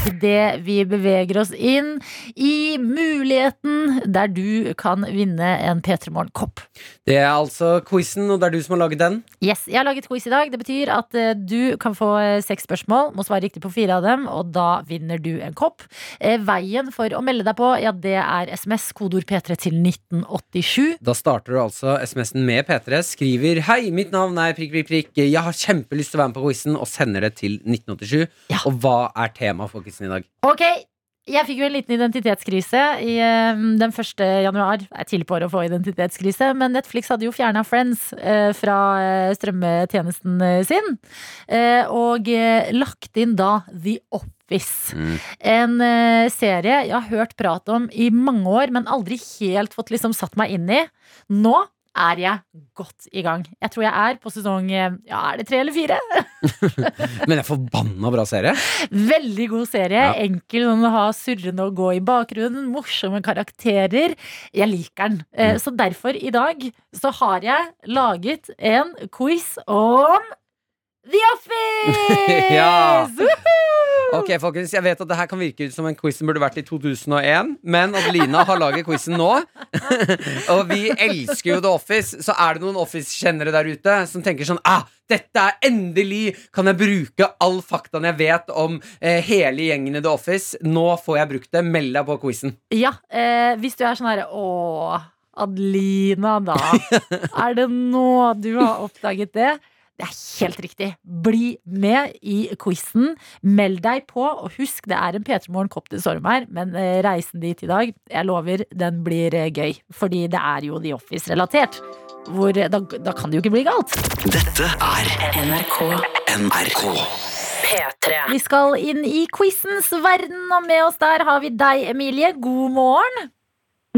Det vi beveger oss inn i muligheten der du kan vinne en P3 Morgen-kopp. Det er altså quizen, og det er du som har laget den. Yes, Jeg har laget quiz i dag. Det betyr at eh, du kan få eh, seks spørsmål, må svare riktig på fire av dem, og da vinner du en kopp. Eh, veien for å melde deg på, ja, det er SMS, kodeord P3 til 1987. Da starter du altså SMS-en med P3, skriver 'Hei, mitt navn er prikk, prikk, prikk. Jeg har kjempelyst til å være med på quizen', og sender det til 1987. Ja. Og hva er temaet for quizen i dag? Ok, jeg fikk jo en liten identitetskrise i eh, den 1. januar. Det er tidlig på året å få identitetskrise, men Netflix hadde jo fjerna Friends uh, fra eh, strømmetjenesten eh, sin. Uh, og uh, lagt inn da The Office. Mm. En serie jeg har hørt prat om i mange år, men aldri helt fått liksom satt meg inn i. Nå er jeg godt i gang. Jeg tror jeg er på sesong eh, Ja, er det tre eller fire? Men det er forbanna bra serie. Veldig god serie. Ja. Enkel sånn, å ha surrende å gå i bakgrunnen. Morsomme karakterer. Jeg liker den. Eh, Mm. Så derfor, i dag, så har jeg laget en quiz om The Office! Ja. Ok, folkens, Jeg vet at det her kan virke ut som en quiz som burde vært i 2001, men Adelina har laget quizen nå. og vi elsker jo The Office, så er det noen Office-kjennere der ute som tenker sånn ah, dette er endelig kan jeg bruke all faktaen jeg vet om eh, hele gjengen i The Office. Nå får jeg brukt det. Meld deg på quizen. Ja, eh, hvis du er sånn herre Å, Adelina, da. er det nå du har oppdaget det? Det er helt riktig. Bli med i quizen. Meld deg på, og husk det er en P3 Morgen kopp til storm her, men eh, reisen dit i dag, jeg lover, den blir eh, gøy. Fordi det er jo The Office-relatert. Hvor, eh, da, da kan det jo ikke bli galt. Dette er NRK NRK. P3. Vi skal inn i quizens verden, og med oss der har vi deg, Emilie. God morgen.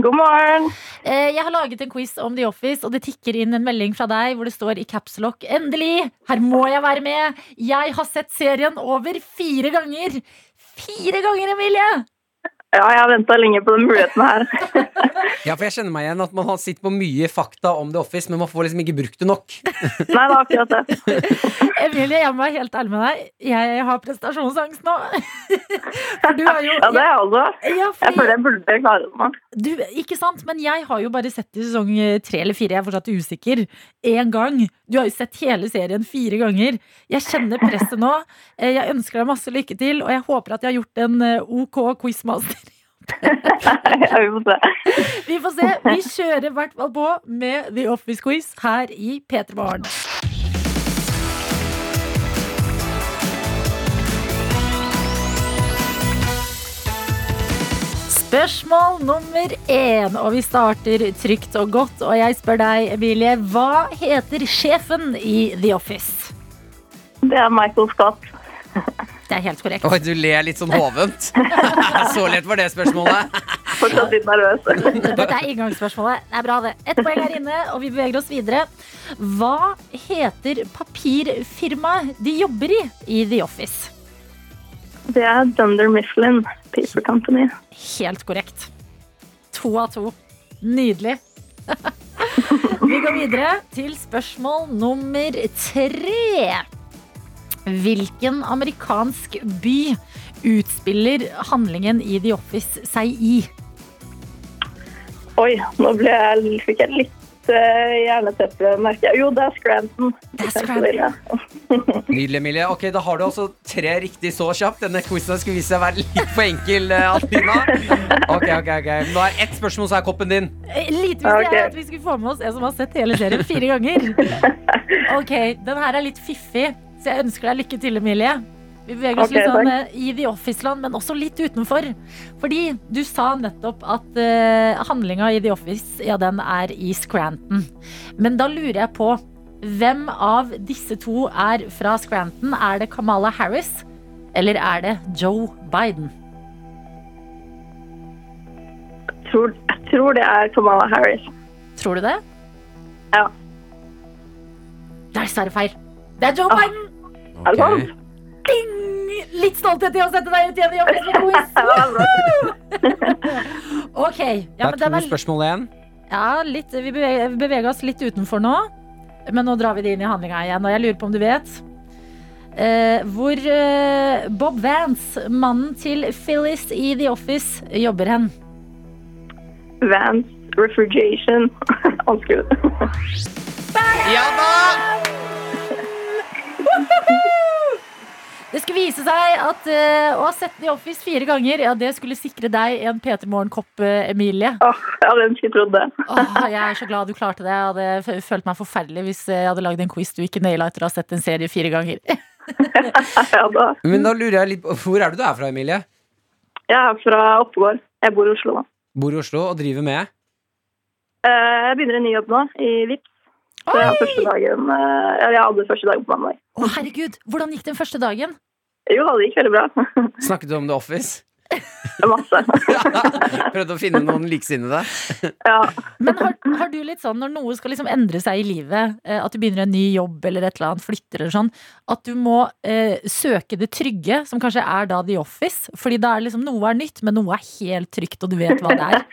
God morgen. Eh, Jeg har laget en quiz om The Office, og det tikker inn en melding fra deg hvor det står i capslock Endelig! Her må jeg være med! Jeg har sett serien over fire ganger! Fire ganger, Emilie! Ja, jeg har venta lenge på den muligheten her. Ja, for jeg kjenner meg igjen at man har sitter på mye fakta om The Office, men man får liksom ikke brukt det nok. Nei, det er akkurat det. Emilie, jeg må være helt ærlig med deg. Jeg har prestasjonsangst nå. For du har jo Ja, det har jeg også. ja, Jeg føler jeg burde klare det nå. Du, Ikke sant? Men jeg har jo bare sett i sesong eh, tre eller fire. Jeg er fortsatt usikker. Én gang. Du har jo sett hele serien fire ganger. Jeg kjenner presset nå. Eh, Jeg ønsker deg masse lykke til, og jeg håper at jeg har gjort en eh, OK quizmaster. Vi får se. Vi får se. Vi kjører i hvert fall på med The Office Quiz her i P3 Morgen. Spørsmål nummer én, og vi starter trygt og godt. Og jeg spør deg, Emilie, hva heter sjefen i The Office? Det er Michael Scott. Det er helt korrekt. Oi, du ler litt sånn hovent. Så lett var det spørsmålet. Fortsatt litt nervøs. Dette er inngangsspørsmålet. Det er bra, det. Ett poeng her inne, og vi beveger oss videre. Hva heter papirfirmaet de jobber i i The Office? Det er Dunder Mifflin Paper Company. Helt korrekt. To av to. Nydelig. Vi går videre til spørsmål nummer tre. Hvilken amerikansk by utspiller handlingen i The Office seg i? Oi, nå jeg, fikk jeg litt uh, hjerneteppe, merker jeg. Jo, det er Scranton. Det er Scranton. Nydelig, Emilie. Ok, Da har du altså tre riktig så kjapt. Denne quizen skulle vise seg å være litt for enkel, Altina. Ok, ok, ok. Nå er ett spørsmål, så er koppen din. Eh, Lite visste okay. jeg at vi skulle få med oss en som har sett hele serien fire ganger. Ok, den her er litt fiffig, så jeg ønsker deg lykke til, Emilie. Vi beveger oss okay, litt sånn takk. eh, i The Office-land, men også litt utenfor. Fordi du sa nettopp at uh, handlinga i The Office, ja, den er i Scranton. Men da lurer jeg på hvem av disse to er fra Scranton? Er det Kamala Harris, eller er det Joe Biden? Jeg tror, jeg tror det er Kamala Harris. Tror du det? Ja. Det er dessverre feil. Det er Joe Ah. Biden! Sant? Ding! Litt stolthet i å sette deg ut igjen i Office med quiz. Det er. Ok, ja, det er to spørsmål igjen. Ja, litt, vi beveger, beveger oss litt utenfor nå. Men nå drar vi det inn i handlinga igjen, og jeg lurer på om du vet eh, hvor eh, Bob Vance, mannen til Phyllis i The Office, jobber hen. Vance Refrigeration. Vanskelig. Ja da! Det skulle vise seg at uh, å ha sett The Office fire ganger, ja, det skulle sikre deg en P3 Morgen-kopp, eh, Emilie. Åh, jeg hadde ønsket trodd det. Åh, jeg er så glad du klarte det. Jeg hadde følt meg forferdelig hvis jeg hadde lagd en quiz du ikke naila etter å ha sett en serie fire ganger. Ja, da. Men da lurer jeg litt på Hvor er det du er fra, Emilie? Jeg er fra Oppegård. Jeg bor i Oslo nå. Bor i Oslo og driver med Uh, Jeg begynner en ny jobb nå, i Vips. Så jeg, har første dagen, eh, jeg hadde første dagen på mandag. Å, herregud, hvordan gikk den første dagen? Jo, det gikk veldig bra. Snakket du om The Office? Masse. Prøvde å finne noen liksinnede? Ja. Men har, har du litt sånn når noe skal liksom endre seg i livet, eh, at du begynner en ny jobb eller et eller annet, flytter eller sånn, at du må eh, søke det trygge, som kanskje er da The Office? Fordi da er liksom noe er nytt, men noe er helt trygt, og du vet hva det er.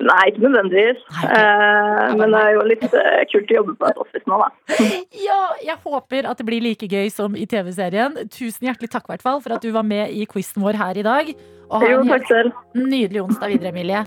Nei, ikke nødvendigvis. Nei. Eh, men det er jo litt eh, kult å jobbe på et office nå, da. Ja, jeg håper at det blir like gøy som i TV-serien. Tusen hjertelig takk hvertfall, for at du var med i quizen vår her i dag. Og ha Jo, en takk helt selv. nydelig onsdag videre, Emilie.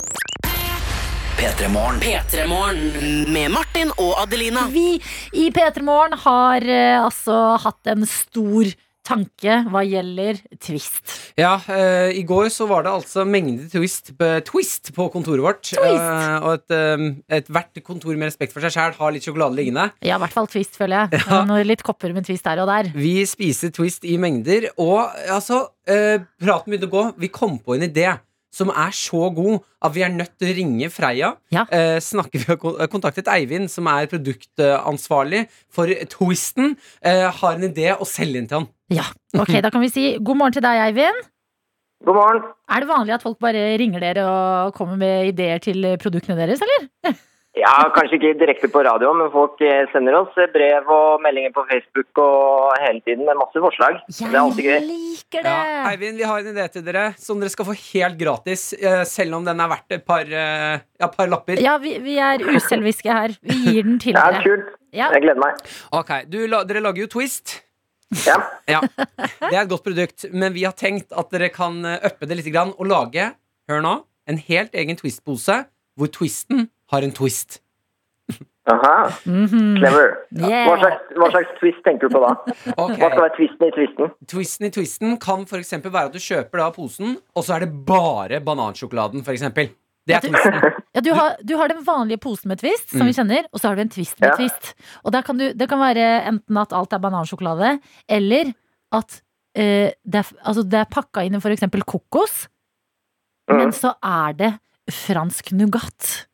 P3 Morgen. P3 Morgen med Martin og Adelina. Vi i P3 Morgen har eh, altså hatt en stor tanke hva gjelder twist. Ja, uh, i går så var det altså mengde twist, twist på kontoret vårt. Twist. Eh, og et, eh, et hvert kontor med respekt for seg sjæl har litt sjokolade liggende. Ja, i hvert fall twist, føler jeg. Noe litt kopper med twist her og der. Vi spiser twist i mengder, og altså uh, Praten begynte å gå. Vi kom på en idé som er så god at vi er nødt til å ringe Freia. Ja. Eh, snakke, vi har kontaktet Eivind, som er produktansvarlig for Twisten. Eh, har en idé å selge inn til han. Ja, ok, Da kan vi si god morgen til deg, Eivind. God morgen. Er det vanlig at folk bare ringer dere og kommer med ideer til produktene deres, eller? Ja, Kanskje ikke direkte på radio, men folk eh, sender oss eh, brev og meldinger på Facebook og hele tiden med masse forslag. Det er alltid Jeg gøy. liker det! Ja, Eivind, vi har en idé til dere som dere skal få helt gratis, eh, selv om den er verdt et par, ja, par lapper. Ja, vi, vi er uselviske her. Vi gir den til dere. Ja, er kult. Ja. Jeg gleder meg. Ok, du, Dere lager jo Twist. Ja. Ja, Det er et godt produkt, men vi har tenkt at dere kan uppe det litt og lage hør nå, en helt egen Twist-pose hvor twisten har en twist. Aha, Mhm. clever. Yeah. Hva slags, hva slags twist tenker du på da? Okay. Hva skal være twisten i twisten? Twisten i twisten kan eksempel være at du kjøper da posen, og så er det bare banansjokoladen, eksempel. Det er twisten. Ja, du har, du har den vanlige posen med twist, som Mm. vi kjenner, og så har du en twist med Ja. twist. Og der kan du, det kan være enten at alt er banansjokolade, eller at uh, det, er, altså det er pakka inn i eksempel kokos, men Mm. så er det fransk nougat.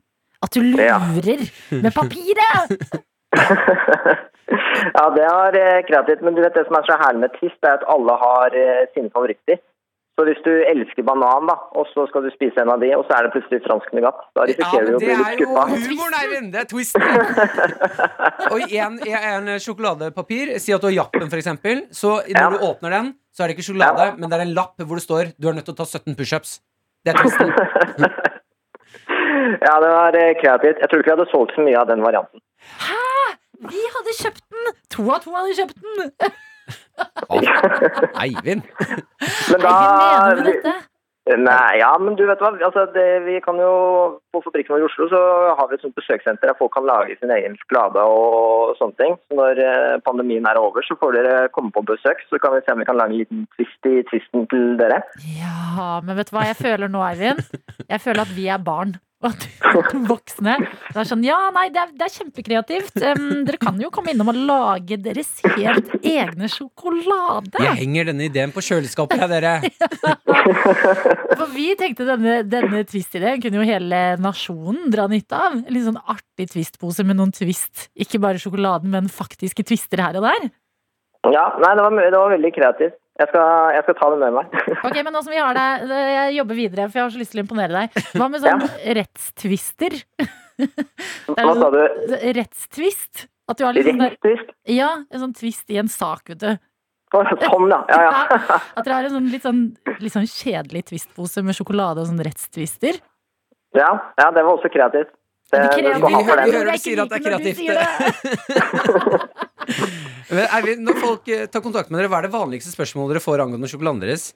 At du Ja. lurer med papiret! ja, det er eh, kreativt. Men du vet det som er så herlig med twist, er at alle har eh, sine favoritter. Så hvis du elsker banan, da, og så skal du spise en av de, og så er det plutselig fransk nougat, da Ja, du å bli men skuffa. det er jo humoren, Eivind! Det er twisten. Og i en, en sjokoladepapir, si at du har Jappen, eksempel, så når Ja. du åpner den, så er det ikke sjokolade, Ja. men det er en lapp hvor det står du er nødt til å ta 17 pushups. Det er twisten. Ja, det var eh, kreativt. Jeg tror ikke vi hadde solgt så mye av den varianten. Hæ?! Vi hadde kjøpt den! To av to hadde kjøpt den! Eivind. Men da Eivind, mener du dette? Nei, ja, men du vet hva. Altså, det, vi kan jo, På fabrikken vår i Oslo så har vi et sånt besøkssenter der folk kan lage sin egen sjokolade og sånne ting. Så når eh, pandemien er over, så får dere komme på besøk. Så kan vi se om vi kan lage en liten twist i twisten til dere. Ja, men vet du hva jeg føler nå, Eivind? Jeg føler at vi er barn. Og at voksne det er sånn, ja, nei, det er, det er kjempekreativt. Um, dere kan jo komme innom og lage deres helt egne sjokolade. Jeg henger denne ideen på kjøleskapet, jeg, dere. For vi tenkte denne, denne twist-ideen kunne jo hele nasjonen dra nytte av. En litt sånn artig twist-pose med noen twist. Ikke bare sjokoladen, men faktiske twister her og der. Ja, nei, det var, det var veldig kreativt. Jeg skal, jeg skal ta det med meg. Ok, men nå som vi har deg, jeg jobber videre, for jeg har så lyst til å imponere deg. Hva med sånn ja. Det er Hva sa du? sånn Rettstvist? At du har litt sånn der, Rettstvist? ja, en sånn twist i en sak, vet du. Sånn, ja. ja, ja. At dere har en sånn litt sånn, litt sånn kjedelig twistpose med sjokolade og sånn rettstvister? Ja, ja, det var også kreativt. Det, Det det kreative skal vi hører du sier at det er kreativt. Eivind, når folk eh, tar kontakt med dere, hva er det vanligste spørsmålet dere får angående sjokoladen deres?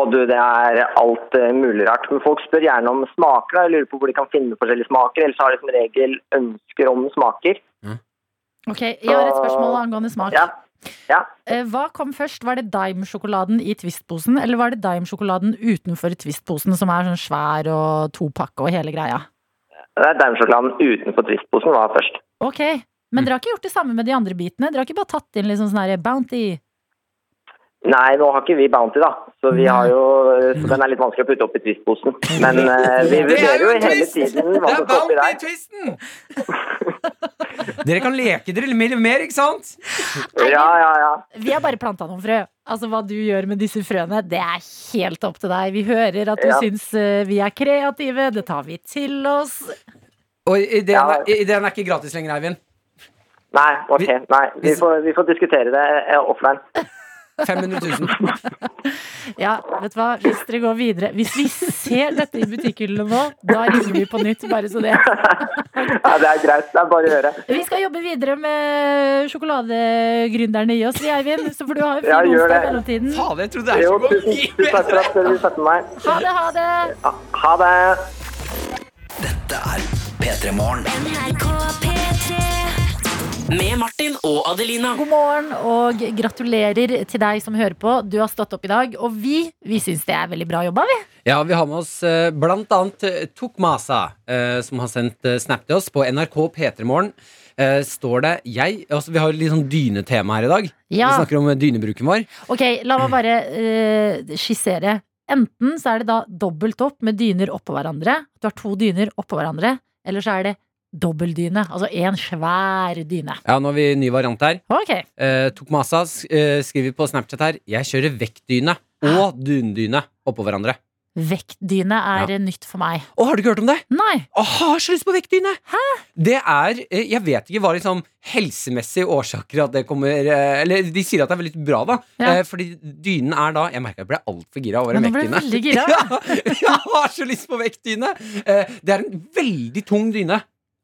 Og du, det er alt eh, mulig rart. Men folk spør gjerne om smaker. da. Jeg lurer på hvor de kan finne forskjellige smaker. Ellers har de som regel ønsker om smaker. Ok, jeg har et spørsmål angående smak. Ja. Ja. Eh, Hva kom først? Var det Dime-sjokoladen i Twist-posen, eller var det Dime-sjokoladen utenfor Twist-posen, som er sånn svær og topakke og hele greia? Det er Daimsjokoladen utenfor Twist-posen var først. Ok, men dere har ikke gjort det samme med de andre bitene? Dere har ikke bare tatt inn litt sånn her Bounty? Nei, nå har ikke vi Bounty, da. Så, vi har jo, så den er litt vanskelig å putte opp i Twist-posen. Men uh, vi er vurderer jo hele tiden Det hva er som står oppi der. Bounty-twisten! Dere kan leke dere mer mer, ikke sant? Ja, ja, ja. Vi har bare planta noen frø. Altså Hva du gjør med disse frøene, det er helt opp til deg. Vi hører at du Ja. syns eh, vi er kreative, det tar vi til oss. Og ideen Ja. er, ideen er ikke gratis lenger, Eivind. Nei, ok. Nei, vi får, vi får diskutere det eh, offline. 500 000. Ja, vet du hva, Hvis dere går videre Hvis vi ser dette i butikkhyllene nå, da ringer vi på nytt. Bare så det. Ja, det er greit. Det er bare å gjøre. Vi skal jobbe videre med sjokoladegründerne i oss, vi, Eivind. Så får du ha en fin Ja, gjør onsdag i det. mellomtiden. Fader, jeg trodde det Jo, her skulle tusen, gå takk for at dere satte meg. Ha det, ha det! Ja, ha det. Dette er P3 Morgen. Med Martin og Adelina. God morgen og gratulerer til deg som hører på. Du har stått opp i dag, og vi, vi syns det er veldig bra jobba, vi. Ja, vi har med oss eh, blant annet eh, Tokmasa, eh, som har sendt snap til oss på NRK P3morgen. Eh, står det jeg, altså Vi har litt sånn dynetema her i dag. Ja. Vi snakker om dynebruken vår. Ok, la meg bare uh, skissere. Enten så er det da dobbelt opp med dyner oppå hverandre. Du har to dyner oppå hverandre. Eller så er det dobbeltdyne. Altså én svær dyne. Ja, nå har vi ny variant her. Okay. Eh, Tokmasa eh, skriver på Snapchat her Jeg kjører vektdyne og dundyne oppå hverandre. Vektdyne er nytt for meg. Å, har du ikke hørt om det? Nei. Å, har så lyst på vektdyne! Hæ? Det er eh, Jeg vet ikke hva liksom helsemessige årsaker at det kommer eh, Eller de sier at det er veldig bra, da. Ja. Eh, Fordi dynen er da Jeg merka jeg ble altfor gira over Ja, en vektdyne. ja, jeg har så lyst på vektdyne! Eh, Det er en veldig tung dyne.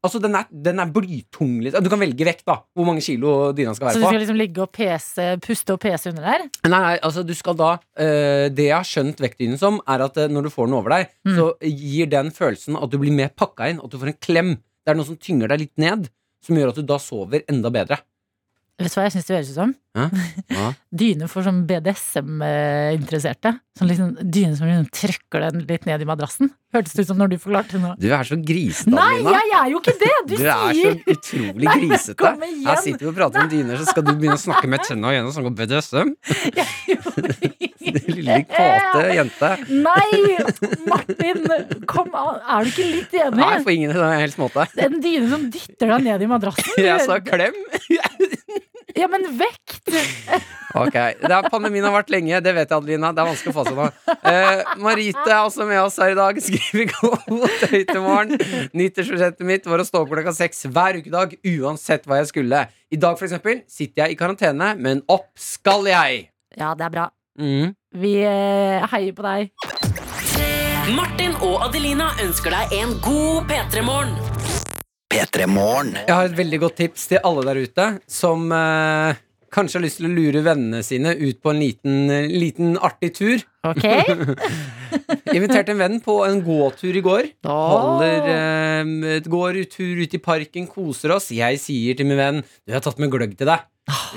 Altså, den er, den er blytung. Liksom. Du kan velge vekt, da. Hvor mange kilo dyna skal være på. Så du skal liksom ligge og pese, puste og pese under der? Nei, nei, altså du skal da eh, Det jeg har skjønt vektdynen som, er at eh, når du får den over deg, Mm. så gir den følelsen at du blir mer pakka inn, at du får en klem. Det er noe som tynger deg litt ned, som gjør at du da sover enda bedre. Vet du hva jeg syns det høres ut som? Hæ? Dyne for sånn BDSM-interesserte. Sånn liksom dyne som liksom trykker den litt ned i madrassen. Hørtes det ut som når du forklarte det nå? Du er så grisete, Nei, Adelina. jeg er jo ikke det! Du, Du er så utrolig Nei, grisete. igjen. Her sitter vi og prater om dyner, så skal du begynne å snakke med tenna igjen og snakke om BDSM? Lille kåte jente. Nei! Martin, kom an! Er du ikke litt enig? Nei, på ingen helst måte. En dyne som dytter deg ned i madrassen? Jeg sa klem. Ja, men vekt! Ok, det er Pandemien har vært lenge, det vet jeg, Adelina. Det er vanskelig å få seg nå. Eh, Marite er også med oss her i dag. Skriver god morgen. Nyttårsforsettet mitt var å stå opp klokka seks hver ukedag, uansett hva jeg skulle. I dag, for eksempel, sitter jeg i karantene, men opp skal jeg. Ja, det er bra. Mm. Vi eh, heier på deg. Martin og Adelina ønsker deg en god P3-morgen. P3 Morgen. Jeg har et veldig godt tips til alle der ute som eh, kanskje har lyst til å lure vennene sine ut på en liten, liten artig tur. Ok? Inviterte en venn på en gåtur i går. Åh. Holder eh, Går tur ut i parken, koser oss. Jeg sier til min venn Du, jeg har tatt med gløgg til deg.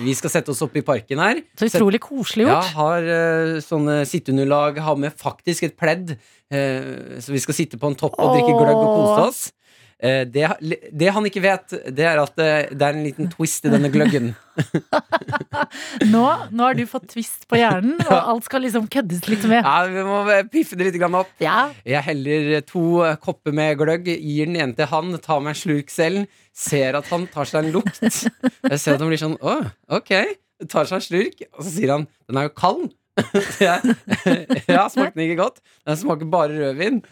Vi skal sette oss opp i parken her. Så utrolig koselig Ja, gjort. har uh, sånne sitteunderlag, har med faktisk et pledd. Uh, så vi skal sitte på en topp og drikke gløgg og kose oss. Eh, det, det han ikke vet, det er at eh, det er en liten twist i denne gløggen. Nå, nå har du fått twist på hjernen, og alt skal liksom køddes litt med. Ja, Vi må piffe det litt opp. Ja, Jeg heller to kopper med gløgg, gir den ene til han, tar meg en slurk selv. Ser at han tar seg en lukt. Jeg ser at han blir sånn Å, ok. Tar seg en slurk, og så sier han Den er jo kald. Så jeg, ja, smakte den ikke godt? Den smaker bare rødvin.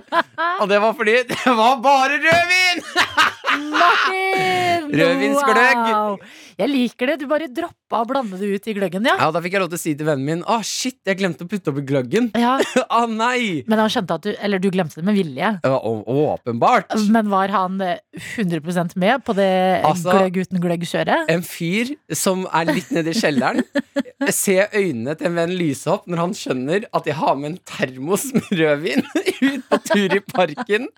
Og det var fordi det var bare rødvin! Martin! Rødvinsgløgg. Wow. Jeg liker det. Du bare droppa å blande det ut i gløggen, ja. Ja, Da fikk jeg lov til å si til vennen min Å, shit, jeg glemte å putte oppi gløggen. ja. Å nei! Men han skjønte at du Eller du glemte det med vilje. Ja, åpenbart. Men var han eh, 100% med på det Altså- gløgg uten gløgg-kjøret? En fyr som er litt nede i kjelleren. Se øynene til en venn lyse opp når han skjønner at jeg har med en termos med rødvin på tur i parken.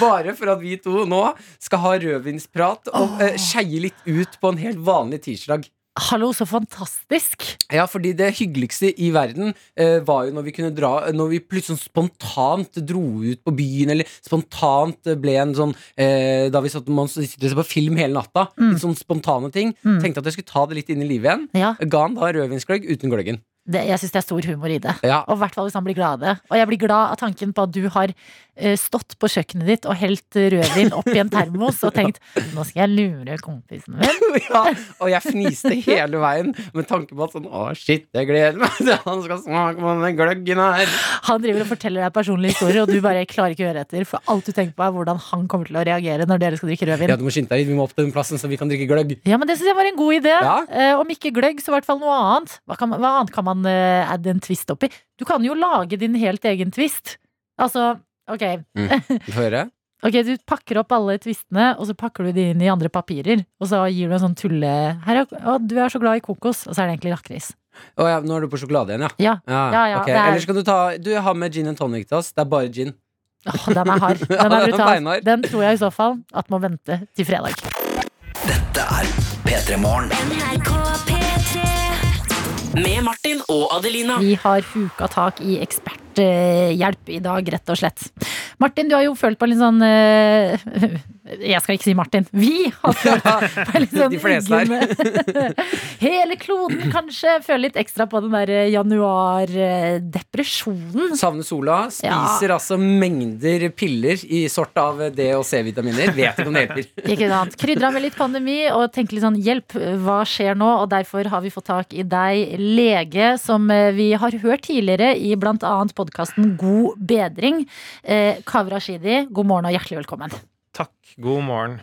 Bare for at vi to nå skal ha rødvinsprat og uh, skeie litt ut på en helt vanlig tirsdag. Hallo, så fantastisk! Ja, fordi det hyggeligste i verden eh, var jo når vi kunne dra Når vi plutselig sånn spontant dro ut på byen, eller spontant ble en sånn eh, Da vi satt man sitter på film hele natta. Litt sånn spontane ting. Mm. Tenkte at jeg skulle ta det litt inn i livet igjen. Ja, Ga han da rødvinsgløgg uten gløggen. Det, jeg syns det er stor humor i det. Ja. Og i hvert fall hvis han blir glad av det. Og jeg blir glad av tanken på at du har eh, stått på kjøkkenet ditt og helt rødvin opp i en termos og tenkt nå skal jeg lure kompisen min. ja, og jeg fniste hele veien med tanke på at sånn Å, shit, jeg gleder meg til han skal smake på den gløggen her. Han driver og forteller deg personlige historier, og du bare klarer ikke å høre etter. For alt du tenker på, er hvordan han kommer til å reagere når dere skal drikke rødvin. Ja, du må skynde deg litt, vi må opp til den plassen så vi kan drikke gløgg. Ja, men det syns jeg var en god idé. Ja. Eh, om ikke gløgg, så i hvert fall noe annet. Hva, kan, hva annet kan man eh, adde en twist oppi? Du kan jo lage din helt egen twist. Altså, ok. Få høre. Ok, Du pakker opp alle twistene, og så pakker du de inn i andre papirer. Og så gir du en sånn tulle Her er, å, Du er så glad i kokos, og så er det egentlig lakris. Å ja, nå er du på sjokolade igjen, ja. Ja. Ja, Ja, ja, ok. er- Ellers kan du ta Du har med gin and tonic til oss. Det er bare gin. Åh, den er hard. Den er brutal. Den tror jeg i så fall at må vente til fredag. Dette er P3 Morgen. Med Martin og Adelina. Vi har huka tak i eksperthjelp i dag, rett og slett. Martin, du har jo følt på en litt sånn eh, Jeg skal ikke si Martin. Vi har følt på litt sånn De fleste her. Hele kloden kanskje føler litt ekstra på den der januar-depresjonen. Savner sola. Spiser altså mengder piller i sort av D- og C-vitaminer. Vet ikke om det hjelper. Ikke sant? Krydra med litt pandemi og tenker litt sånn hjelp, hva skjer nå? Og derfor har vi fått tak i deg, lege, som eh, vi har hørt tidligere i annet podkasten God bedring. Kavra Shidi, god morgen og hjertelig velkommen. Takk. God morgen.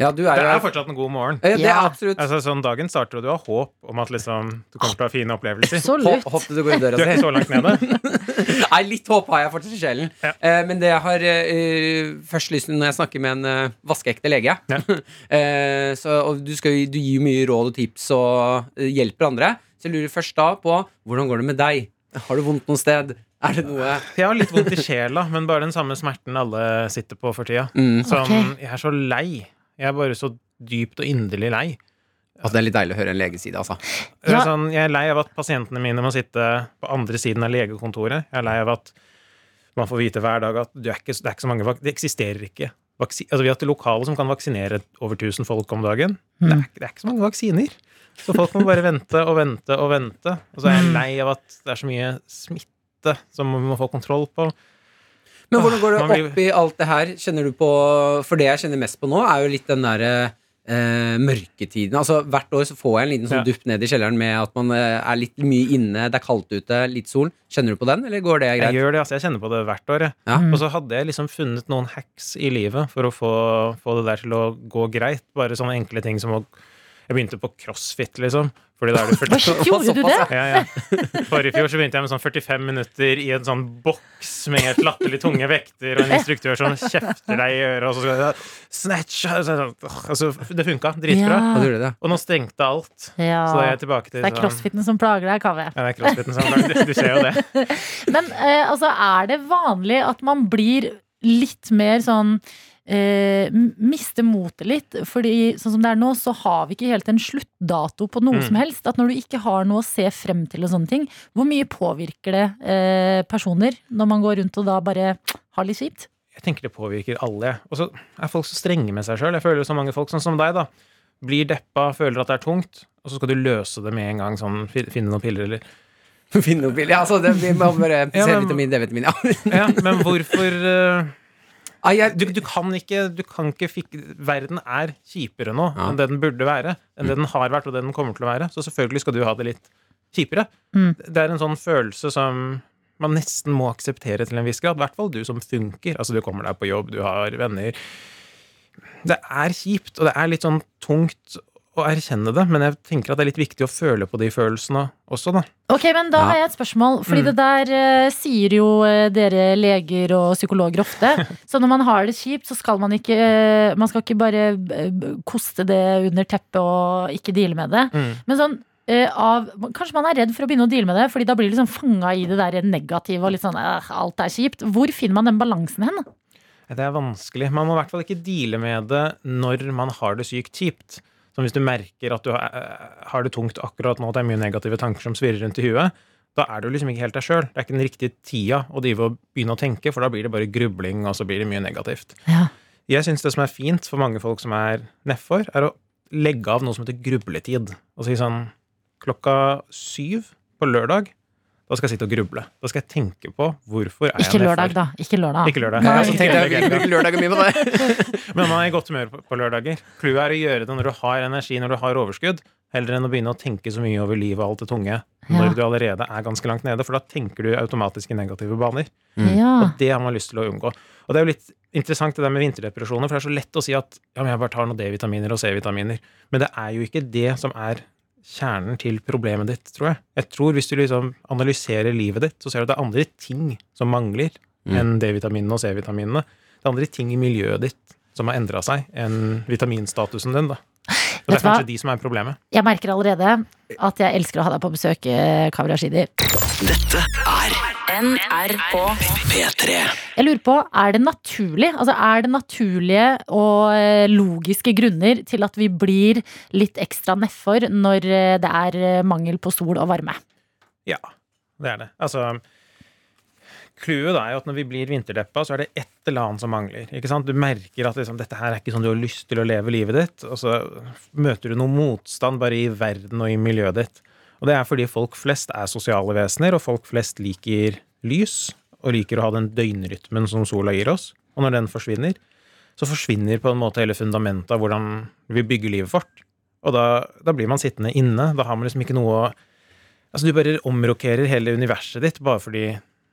Ja, du Det er er fortsatt en god morgen. Ja, det er absolutt. Altså, sånn Dagen starter, og du har håp om at liksom, du kommer til å ha fine opplevelser. Håp til du går i døra Du er ikke så langt nede. Nei, litt håp har jeg fortsatt i sjelen. Ja. Uh, men det jeg har uh, først lyst til når jeg snakker med en uh, vaskeekte lege Ja. eh, så, Og du, skal, du gir jo mye råd og tips og hjelper andre. Så jeg lurer først da på hvordan går det med deg? Har du vondt noe sted? Er det noe Jeg har litt vondt i sjela, men bare den samme smerten alle sitter på for tida. mm. Som okay. Jeg er så lei. Jeg er bare så dypt og inderlig lei. At det er litt deilig å høre en lege si det, altså. Det Ja. er Sånn, jeg er lei av at pasientene mine må sitte på andre siden av legekontoret. Jeg er lei av at man får vite hver dag at det, er ikke, det er ikke så mange Det eksisterer ikke. Vaksi, altså, vi har hatt lokale som kan vaksinere over 1000 folk om dagen. Det, er, det er ikke så mange vaksiner. Så folk må bare vente og vente og vente. Og så er jeg lei av at det er så mye smitte som vi må få kontroll på. Men hvordan går det blir- opp i alt det her? Kjenner du på For det jeg kjenner mest på nå, er jo litt den derre eh, mørketiden. Altså Hvert år så får jeg en liten sånn Ja. dupp ned i kjelleren med at man eh, er litt mye inne, det er kaldt ute, litt sol. Kjenner du på den, eller går det greit? Jeg gjør det, altså. Jeg kjenner på det hvert år. Jeg. Ja. Mm. Og så hadde jeg liksom funnet noen hacks i livet for å få, få det der til å gå greit. Bare sånne enkle ting som å Jeg begynte på crossfit, liksom. Fordi da er du 40, Hva gjorde du det? Ja, ja. Forrige fjor så begynte jeg med sånn 45 minutter i en sånn boks med helt latterlig tunge vekter, og en instruktør som kjefter deg i øret, og så skal du snatch altså, altså, Det funka dritbra. Ja. Ja, du gjorde det. Og nå stengte alt. Ja. Så da er jeg tilbake til Det er sånn crossfiten som plager deg, Kaveh. Ja, det er crossfiten som plager deg. du ser jo det. Men eh, altså, er det vanlig at man blir litt mer sånn eh, Miste motet litt. Fordi sånn som det er nå, så har vi ikke helt en sluttdato på noe Mm. som helst. At når du ikke har noe å se frem til og sånne ting, hvor mye påvirker det eh, personer når man går rundt og da bare har litt kjipt? Jeg tenker det påvirker alle. Og så er folk så strenge med seg sjøl. Jeg føler så mange folk, sånn som deg, da, blir deppa, føler at det er tungt, og så skal du løse det med en gang. sånn, Finne noen piller, eller Finne noen piller? Ja, altså, det, vi må bare Ja, men- C-vitamin, D-vitamin, ja. Ja, men hvorfor eh, Ah, jeg, du, du kan ikke, du kan ikke fik Verden er kjipere nå Ja. enn det den burde være. Enn det den har vært, og det den kommer til å være. Så selvfølgelig skal du ha det litt kjipere. Mm. Det er en sånn følelse som man nesten må akseptere til en viss grad. I hvert fall du som funker. Altså, du kommer deg på jobb, du har venner. Det er kjipt, og det er litt sånn tungt å erkjenne det, men jeg tenker at det er litt viktig å føle på de følelsene også, da. Ok, men da Ja. har jeg et spørsmål. Fordi Mm. det der eh, sier jo eh, dere leger og psykologer ofte. Så når man har det kjipt, så skal man ikke eh, Man skal ikke bare eh, koste det under teppet og ikke deale med det. Mm. Men sånn eh, av, Kanskje man er redd for å begynne å deale med det, fordi da blir du liksom fanga i det der negative og litt sånn eh, alt er kjipt. Hvor finner man den balansen hen? Det er vanskelig. Man må i hvert fall ikke deale med det når man har det sykt kjipt. Som hvis du merker at du har- har det tungt akkurat nå, at det er mye negative tanker som svirrer rundt i huet. Da er du liksom ikke helt deg sjøl. Det er ikke den riktige tida å drive og begynne å tenke, for da blir det bare grubling, og så blir det mye negativt. Ja. Jeg syns det som er fint for mange folk som er nedfor, er å legge av noe som heter grubletid. Og si sånn klokka syv på lørdag, da skal jeg sitte og gruble. Da skal jeg tenke på hvorfor er Ikke jeg lørdag, da. Ikke lørdag. Ikke lørdag. Nei. Jeg, bruker lørdagen mye på det. Men man er i godt humør på, på lørdager. Clouet er å gjøre det når du har energi, når du har overskudd, heller enn å begynne å tenke så mye over livet og alt det tunge når Ja. du allerede er ganske langt nede, for da tenker du automatisk i negative baner. Ja. Og det har man lyst til å unngå. Og det er jo litt interessant det der med vinterdepresjoner, for det er så lett å si at ja, men jeg bare tar noen D-vitaminer og C-vitaminer. Men det er jo ikke det som er kjernen til problemet ditt, tror jeg. Jeg tror hvis du liksom analyserer livet ditt, så ser du at det er andre ting som mangler enn D-vitaminene og C-vitaminene. Det er andre ting i miljøet ditt som har endra seg enn vitaminstatusen din, da. Og det er kanskje de som er problemet. Jeg merker allerede at jeg elsker å ha deg på besøk, eh, Kaveh Dette er NRK P3. Jeg lurer på, er det naturlig? Altså er det naturlige og eh, logiske grunner til at vi blir litt ekstra nedfor når eh, det er eh, mangel på sol og varme? Ja, det er det. Altså Clouet er jo at når vi blir vinterdeppa, så er det et eller annet som mangler. Ikke sant? Du merker at liksom, dette her er ikke sånn du har lyst til å leve livet ditt, og så møter du noe motstand bare i verden og i miljøet ditt. Og det er fordi folk flest er sosiale vesener, og folk flest liker lys, og liker å ha den døgnrytmen som sola gir oss. Og når den forsvinner, så forsvinner på en måte hele fundamentet av hvordan vi bygger livet vårt. Og da, da blir man sittende inne. Da har man liksom ikke noe å Altså, du bare omrokerer hele universet ditt bare fordi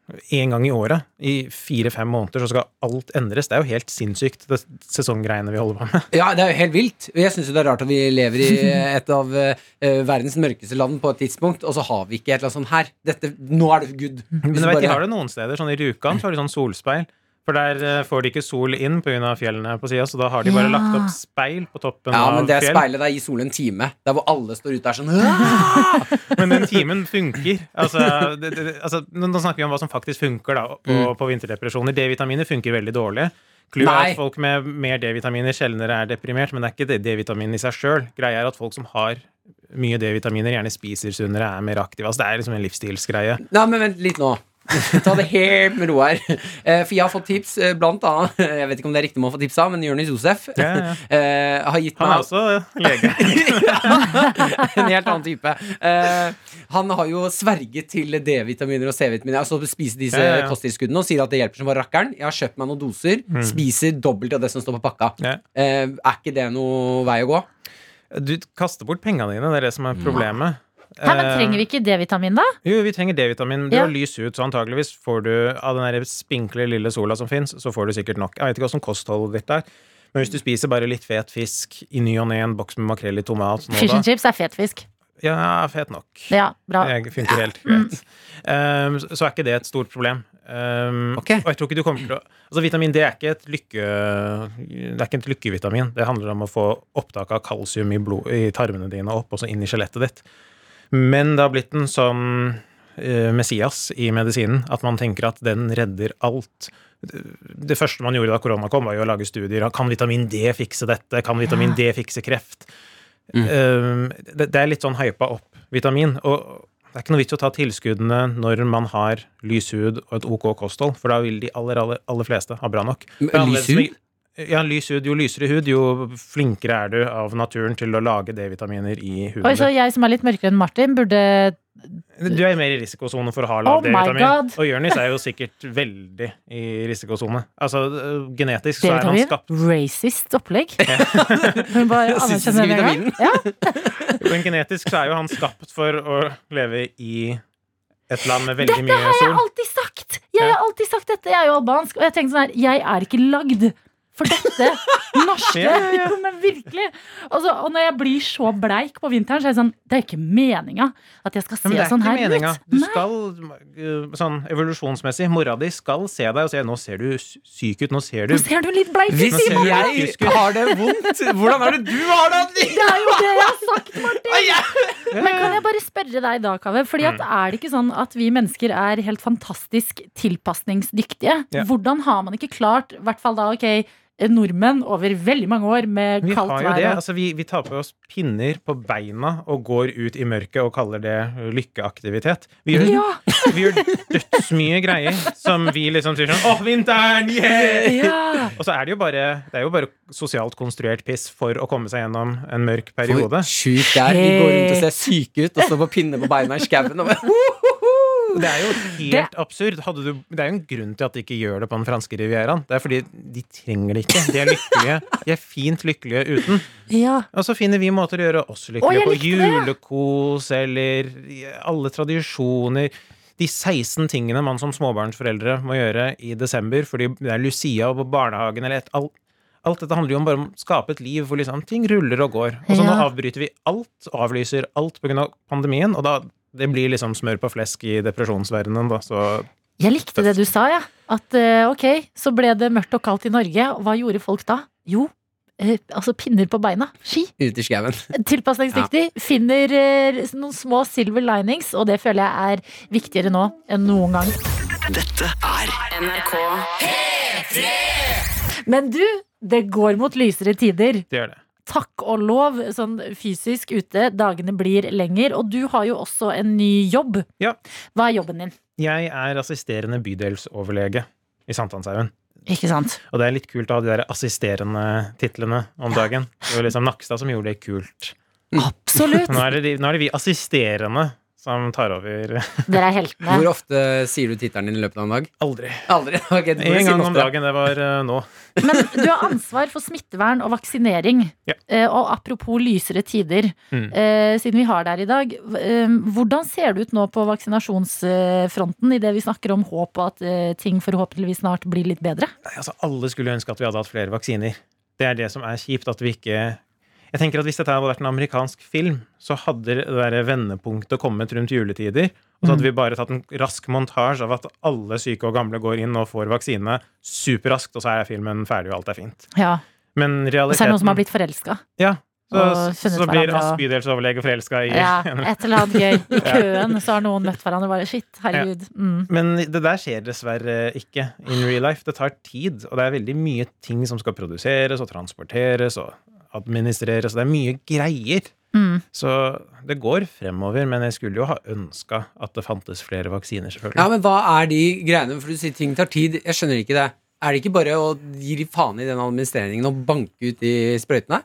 en gang i året, i fire-fem måneder, så skal alt endres. Det er jo helt sinnssykt, det sesonggreiene vi holder på med. Ja, det er jo helt vilt. Jeg syns det er rart at vi lever i et av eh, verdens mørkeste land på et tidspunkt, og så har vi ikke et eller annet sånt her. Dette, nå er det good. Men du vet, de har det noen steder. Sånn I Rjukan så har de sånn solspeil. For der eh, får de ikke sol inn pga. fjellene på sida, så da har de bare Ja. lagt opp speil på toppen Ja, men det fjell. speilet der gir solen en time. Der hvor alle står ute der sånn «Åh!» Men den timen funker. Altså, det, det, altså, nå snakker vi om hva som faktisk funker da, på, på vinterdepresjoner. D-vitaminer funker veldig dårlig. Clouet er at folk med mer D-vitaminer sjeldnere er deprimert, men det er ikke D-vitamin i seg sjøl. Greia er at folk som har mye D-vitaminer, gjerne spiser sunnere, er mer aktive. Altså, det er liksom en livsstilsgreie. Nei, men vent litt nå. Ta det helt med ro her. Eh, For jeg har fått tips, eh, blant annet Jeg vet ikke om det er riktig med å få tips av, men Jonis Josef Ja, ja. eh, har gitt Han er også lege. en helt annen type. Han har jo sverget til D-vitaminer og C-vitaminer. Altså spise disse Ja, kosttilskuddene og sier at det hjelper som bare rakkeren. Jeg har kjøpt meg noen doser, spiser dobbelt av det som står på pakka. Mm. Er ikke det noe vei å gå? Du kaster bort pengene dine, det er det som er problemet. Nei, men Eh, Trenger vi ikke D-vitamin, da? Jo, vi trenger D-vitamin. Det Ja. å lyse ut, så antageligvis får du av den spinkle lille sola som fins, så får du sikkert nok. Jeg vet ikke åssen kostholdet ditt er. Men hvis du spiser bare litt fet fisk i ny og ne, en boks med makrell i tomat nå Fish and chips er fet fisk. Ja, fet nok. Ja, bra. Det funker helt greit. Um, så er ikke det et stort problem. Um, okay. Og jeg tror ikke du kommer til å Altså Vitamin D er ikke et lykke Det er ikke et lykkevitamin. Det handler om å få opptak av kalsium i, blod, i tarmene dine opp og så inn i skjelettet ditt. Men det har blitt en sånn eh, Messias i medisinen. At man tenker at den redder alt. Det første man gjorde da korona kom, var jo å lage studier. Kan vitamin D fikse dette? Kan vitamin D fikse kreft? Eh, det, det er litt sånn hypa opp vitamin. Og det er ikke noe vits å ta tilskuddene når man har lys hud og et ok kosthold, for da vil de aller, aller, aller fleste ha bra nok. Lys hud? Ja, lys hud. Jo lysere hud, jo flinkere er du av naturen til å lage D-vitaminer i huden. Oi, så jeg som er litt mørkere enn Martin, burde Du er mer i risikosone for å ha Oh lav my D-vitamin. Og Jonis er jo sikkert veldig i risikosone. Altså, øh, genetisk så er han skapt Racist opplegg. Hun bare anerkjenner det med en gang. Ja. Men genetisk så er jo han skapt for å leve i et land med veldig Dette mye har jeg sol. alltid sagt! Jeg har alltid sagt dette. Jeg er jo albansk, og jeg tenkte sånn her Jeg er ikke lagd for dette norske. Ja, ja, ja. Men virkelig. Altså, og når jeg blir så bleik på vinteren, så er det sånn Det er ikke meninga at jeg skal se Ja, men det er sånn ikke her meninga. ut. Du Nei. skal, øh, sånn evolusjonsmessig, mora di skal se deg og si 'nå ser du syk ut', nå ser du Nå ser du litt bleik ut, Hvis Simon! jeg har det vondt, hvordan er det du har det? Det er jo det jeg har sagt, Martin! Men kan jeg bare spørre deg da, Kave? Fordi at Mm. er det ikke sånn at vi mennesker er helt fantastisk tilpasningsdyktige? Ja. Hvordan har man ikke klart, i hvert fall da, ok, nordmenn over veldig mange år med Vi kaldt har jo det. Altså, vi, vi tar på oss pinner på beina og går ut i mørket og kaller det lykkeaktivitet. Vi gjør, Ja, vi gjør dødsmye greier som vi liksom sier sånn Åh, vinteren! Yeah! ja. Og så er det jo bare Det er jo bare sosialt konstruert piss for å komme seg gjennom en mørk periode. Sjukt det er. Vi går rundt og ser syke ut og står på pinne på beina i skauen. og bare, Det er jo helt absurd. Hadde du, det er jo en grunn til at de ikke gjør det på den franske rivieraen. Det er fordi de trenger det ikke. De er lykkelige. De er fint lykkelige uten. ja. Og så finner vi måter å gjøre oss lykkelige på. Julekos eller alle tradisjoner. De 16 tingene man som småbarnsforeldre må gjøre i desember fordi det er Lucia og på barnehagen eller et, alt, alt dette handler jo om bare om å skape et liv hvor liksom ting ruller og går. Og så nå avbryter vi alt, avlyser alt pga. pandemien, og da det blir liksom smør på flesk i depresjonsverdenen, da, så Jeg likte det du sa, ja. At eh, ok, så ble det mørkt og kaldt i Norge. Og hva gjorde folk da? Jo, eh, altså pinner på beina. Ski. Ute i skauen. Tilpasningsdyktig. Finner eh, noen små silver linings, og det føler jeg er viktigere nå enn noen gang. Dette er NRK P3! Men du, det går mot lysere tider. det gjør det. Takk og lov, sånn fysisk ute. Dagene blir lenger. Og du har jo også en ny jobb. Ja. Hva er jobben din? Jeg er assisterende bydelsoverlege i Sankthanshaugen. Ikke sant? Og det er litt kult å ha de der assisterende titlene om dagen. Det var liksom Nakstad som gjorde det kult. Absolutt. Nå er det, de- nå er det vi assisterende som tar over. Dere er heltene. Hvor ofte sier du tittelen din i løpet av en dag? Aldri. Aldri. Okay, En gang om dagen. Det var uh, nå. Men du har ansvar for smittevern og vaksinering. Ja. Uh, og apropos lysere tider, Mm. uh, siden vi har det her i dag. hvordan ser det ut nå på vaksinasjonsfronten idet vi snakker om håp og at ting forhåpentligvis snart blir litt bedre? Nei, altså, alle skulle ønske at vi hadde hatt flere vaksiner. Det er det som er kjipt. At vi ikke Jeg tenker at Hvis dette hadde vært en amerikansk film, så hadde det der vendepunktet kommet rundt juletider. Og så hadde vi bare tatt en rask montasje av at alle syke og gamle går inn og får vaksine superraskt, og så er filmen ferdig, og alt er fint. Ja. Men Og så er det noen som har blitt forelska. Ja. Så, så blir Ass bydelsoverlege forelska i Ja, et eller annet gøy. I køen så har noen møtt hverandre og bare shit, herregud. Mm. Men det der skjer dessverre ikke in real life. Det tar tid, og det er veldig mye ting som skal produseres og transporteres og administreres. Det er mye greier. Mm. Så det går fremover, men jeg skulle jo ha ønska at det fantes flere vaksiner, selvfølgelig. Ja, men hva er de greiene? For du sier ting tar tid. Jeg skjønner ikke det. Er det ikke bare å gi faen i den administreringen og banke ut de sprøytene?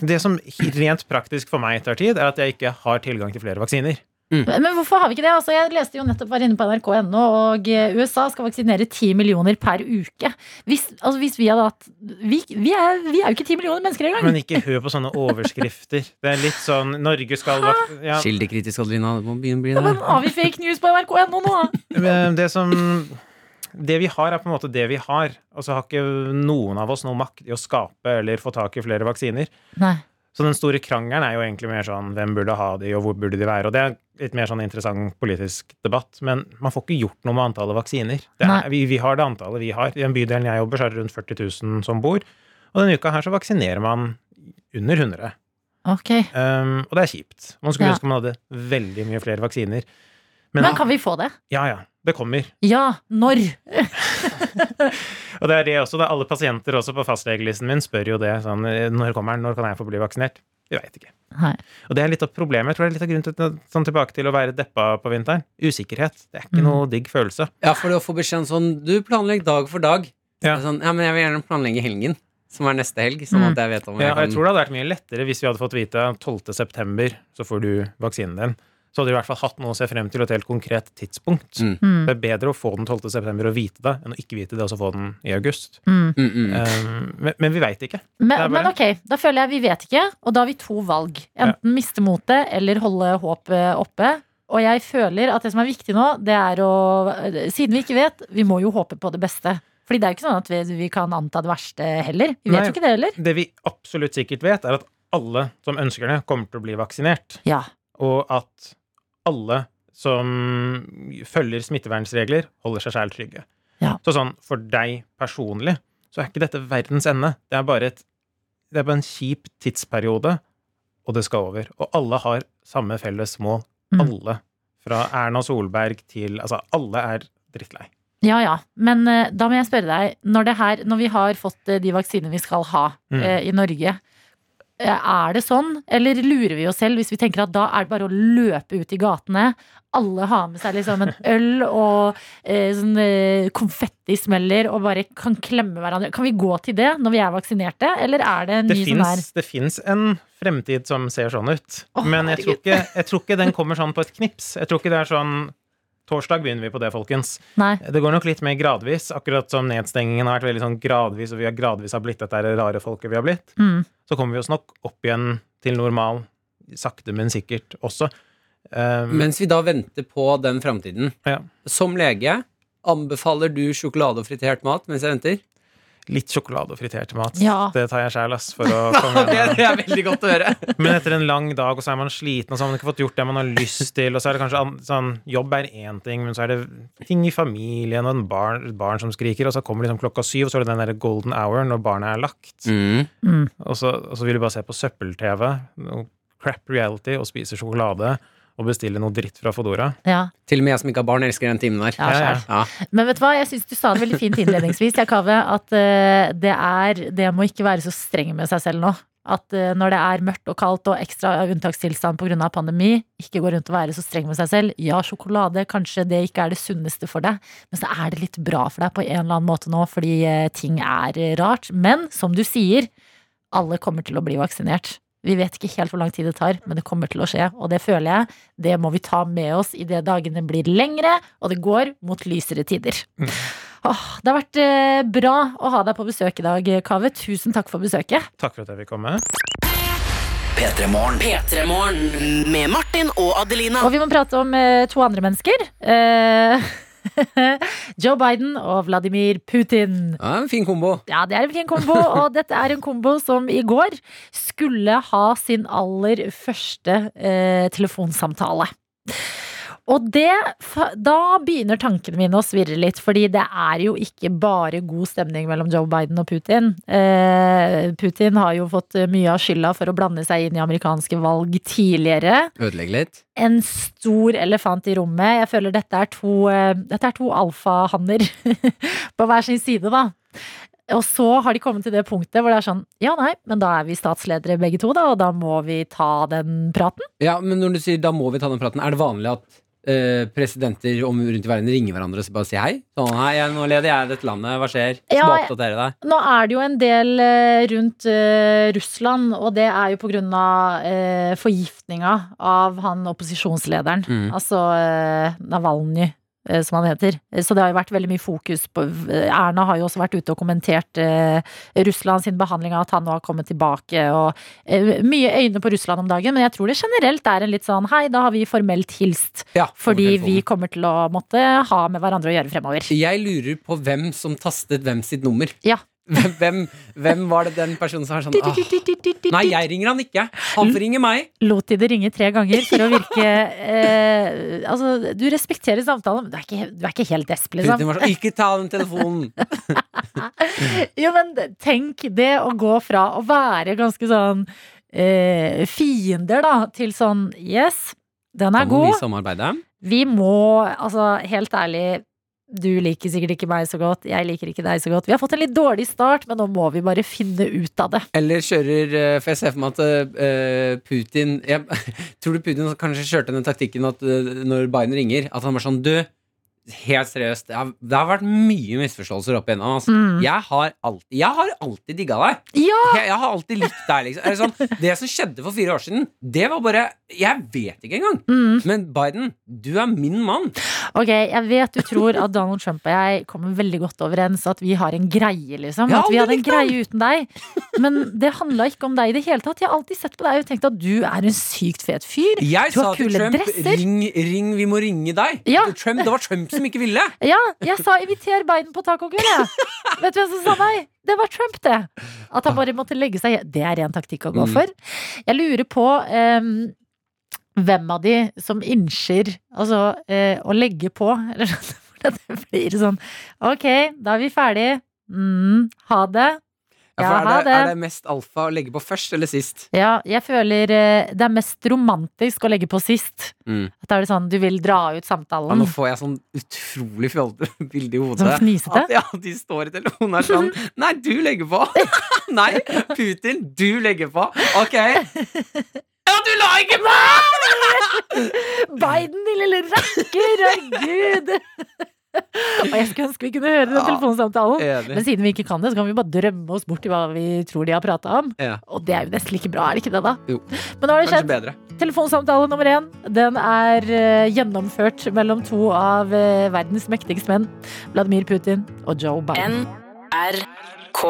Det som rent praktisk for meg tar tid, er at jeg ikke har tilgang til flere vaksiner. Men hvorfor har vi ikke det? Altså, jeg leste jo nettopp var inne på nrk.no, og eh, USA skal vaksinere 10 millioner per uke. Hvis, altså, hvis vi hadde hatt vi, vi, er, vi er jo ikke 10 millioner mennesker engang! Men ikke hør på sånne overskrifter. Det er litt sånn Norge skal ja, Kildekritisk, Adelina. Det må begynne å bli Ja, men har vi fake news på nrk.no nå? Men Det som Det vi har, er på en måte det vi har. Og så har ikke noen av oss noe makt i å skape eller få tak i flere vaksiner. Nei. Så den store krangelen er jo egentlig mer sånn hvem burde ha de, og hvor burde de være? Og det er litt mer sånn interessant politisk debatt. Men man får ikke gjort noe med antallet vaksiner. Det er, vi, vi har det antallet vi har. I den bydelen jeg jobber, så er det rundt 40 000 som bor. Og denne uka her så vaksinerer man under 100. Ok. Um, og det er kjipt. Man skulle Ja. ønske man hadde veldig mye flere vaksiner. Men, Men kan vi få det? ja, ja. Det kommer. Ja. Når? Og det er det også, det er alle pasienter også på fastlegelisten min spør jo det. Sånn, når kommer den? Når kan jeg få bli vaksinert? Vi veit ikke. Hei. Og det er litt av problemet. Jeg tror det er litt av grunnen til sånn tilbake til å være deppa på vinteren. Usikkerhet. Det er ikke Mm. noe digg følelse. Ja, for å få beskjed om sånn Du planlegger dag for dag. Ja. Sånn, ja, men jeg vil gjerne planlegge helgen, som er neste helg, sånn Mm. at jeg vet om jeg ja, jeg kan tror det hadde vært mye lettere hvis vi hadde fått vite 12. september, så får du vaksinen din. Så hadde de i hvert fall hatt noe å se frem til, et helt konkret tidspunkt. Mm. Mm. Det er bedre å få den 12. september og vite det, enn å ikke vite det og så få den i august. Mm. mm, mm. Um, men, men vi veit ikke. Men, bare- men ok, da føler jeg vi vet ikke, og da har vi to valg. Enten miste motet eller holde håpet oppe. Og jeg føler at det som er viktig nå, det er å Siden vi ikke vet, vi må jo håpe på det beste. Fordi det er jo ikke sånn at vi, vi kan anta det verste heller. Vi vet Nei. jo ikke det heller. Det vi absolutt sikkert vet, er at alle som ønsker det, kommer til å bli vaksinert. Ja. Og at alle som følger smittevernregler, holder seg selv trygge. Ja. Så sånn, for deg personlig, så er ikke dette verdens ende. Det er bare, et, det er bare en kjip tidsperiode, og det skal over. Og alle har samme felles mål. Mm. Alle. Fra Erna Solberg til Altså, alle er drittlei. Ja ja, men eh, da må jeg spørre deg. Når, det her, når vi har fått eh, de vaksinene vi skal ha Mm. eh, i Norge, er det sånn? Eller lurer vi oss selv hvis vi tenker at da er det bare å løpe ut i gatene? Alle har med seg liksom en øl og eh, sånn eh, konfettismeller og bare kan klemme hverandre. Kan vi gå til det når vi er vaksinerte, eller er det en Det ny sånn her det fins en fremtid som ser sånn ut. oh, Men jeg tror, ikke, jeg tror ikke den kommer sånn på et knips. Jeg tror ikke det er sånn Torsdag begynner vi på det, folkens. Nei. Det går nok litt mer gradvis, akkurat som nedstengingen har vært veldig sånn gradvis, og vi har gradvis har blitt dette rare folket vi har blitt. Mm. Så kommer vi oss nok opp igjen til normal, sakte, men sikkert også. Um, Mens vi da venter på den framtiden, Ja. som lege, anbefaler du sjokolade og fritert mat mens jeg venter? Litt sjokolade og fritert mat. Ja. Det tar jeg sjæl, ass, for å komme det, det er veldig godt å høre. Men etter en lang dag, og så er man sliten, og så har man ikke fått gjort det man har lyst til, og så er det kanskje sånn Jobb er én ting, men så er det ting i familien, og en barn, et barn som skriker, og så kommer liksom klokka syv, og så er det den der golden hour når barnet er lagt. Mm. Mm. Og, så, og så vil du bare se på søppel-TV, crap reality, og spise sjokolade, og bestille noe dritt fra Fodora. Ja. Til og med jeg som ikke har barn, elsker den timen der. Ja, Ja. Men vet du hva, jeg syns du sa det veldig fint innledningsvis, Jakave, at eh, det er Det må ikke være så streng med seg selv nå. At eh, når det er mørkt og kaldt og ekstra unntakstilstand pga. pandemi, ikke gå rundt og være så streng med seg selv. Ja, sjokolade, kanskje det ikke er det sunneste for deg, men så er det litt bra for deg på en eller annen måte nå, fordi eh, ting er rart. Men som du sier, alle kommer til å bli vaksinert. Vi vet ikke helt hvor lang tid det tar, men det kommer til å skje. Og det føler jeg, det må vi ta med oss idet dagene blir lengre, og det går mot lysere tider. Åh, det har vært eh, bra å ha deg på besøk i dag, Kaveh. Tusen takk for besøket. Takk for at jeg fikk komme. Petremorne. Petremorne. Med Martin og Adelina. Og vi må prate om eh, to andre mennesker. Eh, Joe Biden og Vladimir Putin. Ja, en fin kombo. Ja, det er en fin kombo, og dette er en kombo som i går skulle ha sin aller første eh, telefonsamtale. Og det, da begynner tankene mine å svirre litt, fordi det er jo ikke bare god stemning mellom Joe Biden og Putin. Eh, Putin har jo fått mye av skylda for å blande seg inn i amerikanske valg tidligere Ødelegge litt. en stor elefant i rommet. Jeg føler dette er to, eh, dette er to alfahanner på hver sin side, da. Og så har de kommet til det punktet hvor det er sånn Ja, nei, men da er vi statsledere begge to, da, og da må vi ta den praten. Ja, men når du sier da må vi ta den praten, er det vanlig at eh, presidenter om rundt i verden ringer hverandre og bare sier hei? Sånn, hei, nå leder jeg dette landet, hva skjer? Så Ja, bare oppdatere deg. Nå er det jo en del eh, rundt eh, Russland, og det er jo på grunn av eh, forgiftninga av han opposisjonslederen. Mm. Altså eh, Navalny, som han heter. Eh, Så det har jo vært veldig mye fokus på Erna har jo også vært ute og kommentert eh, Russland sin behandling av at han nå har kommet tilbake, og eh, mye øyne på Russland om dagen. Men jeg tror det generelt er en litt sånn hei, da har vi formelt hilst. Ja, Fordi vi kommer til å måtte ha med hverandre å gjøre fremover. Jeg lurer på hvem som tastet hvem sitt nummer. Ja. Hvem, hvem var det den personen som var sånn ah, Nei, jeg ringer han ikke. Han får ringe meg. lot de det ringe tre ganger for å virke eh, Altså, du respekterer samtalen, men du er ikke, du er ikke helt desp, liksom. var sånn Ikke ta den telefonen. Jo, men tenk det å gå fra å være ganske sånn eh, fiender, da, til sånn Yes, Den er god. vi. Vi må, altså helt ærlig Du liker sikkert ikke meg så godt, jeg liker ikke deg så godt. Vi har fått en litt dårlig start, men nå må vi bare finne ut av det. Eller kjører eh, For jeg ser for meg at eh, Putin jeg, Tror du Putin kanskje kjørte den taktikken at eh, når Biden ringer, at han var sånn Du, helt seriøst, det har, det har vært mye misforståelser opp igjennom. Altså. Mm. Jeg har alltid Jeg har alltid digga deg. Ja! Jeg, jeg har alltid likt deg. Liksom. Sånn, det som skjedde for fire år siden, det var bare Jeg vet ikke engang. Mm. Men Biden, du er min mann. Ok, jeg vet du tror at Donald Trump og jeg kommer veldig godt overens, at vi har en greie, liksom. At vi hadde en greie uten deg. Men det handla ikke om deg i det hele tatt. Jeg har alltid sett på deg og tenkt at du er en sykt fet fyr. Jeg Du sa har kule Trump dresser. ring, ring, vi må ringe deg. Ja. Trump, det var Trump som ikke ville. Ja, jeg sa inviter Biden på tacokveld, jeg. Vet du hvem som sa nei? Det var Trump, det. At han bare måtte legge seg Det er ren taktikk å gå Mm. for. Jeg lurer på um, hvem av de som innser altså, uh, å legge på. Eller det blir sånn Ok, da er vi ferdig. Mm, ha det. Ja, Ja, for er, det, er det mest alfa å legge på først eller sist? Ja, jeg føler eh, det er mest romantisk å legge på sist. Mm. At da er det sånn du vil dra ut Ja, samtalen. nå får jeg sånn utrolig fjollete bilde i hodet. Sånn fnisete. At ja, de står i telefonen og er sånn Nei, du legger på! Nei, Putin, du legger på! Ok. Ja, du la ikke på! Biden, din lille rakker! Herregud! Og jeg skulle ønske vi kunne høre den Ja, telefonsamtalen. Men siden vi ikke kan det, så kan vi bare drømme oss bort i hva vi tror de har prata om. Ja, Og det er jo nesten like bra, er det ikke det, da? Jo. Men nå har det kanskje skjedd. bedre. Telefonsamtale nummer én. Den er eh, gjennomført mellom to av eh, verdens mektigste menn. Vladimir Putin og Joe Biden. NRK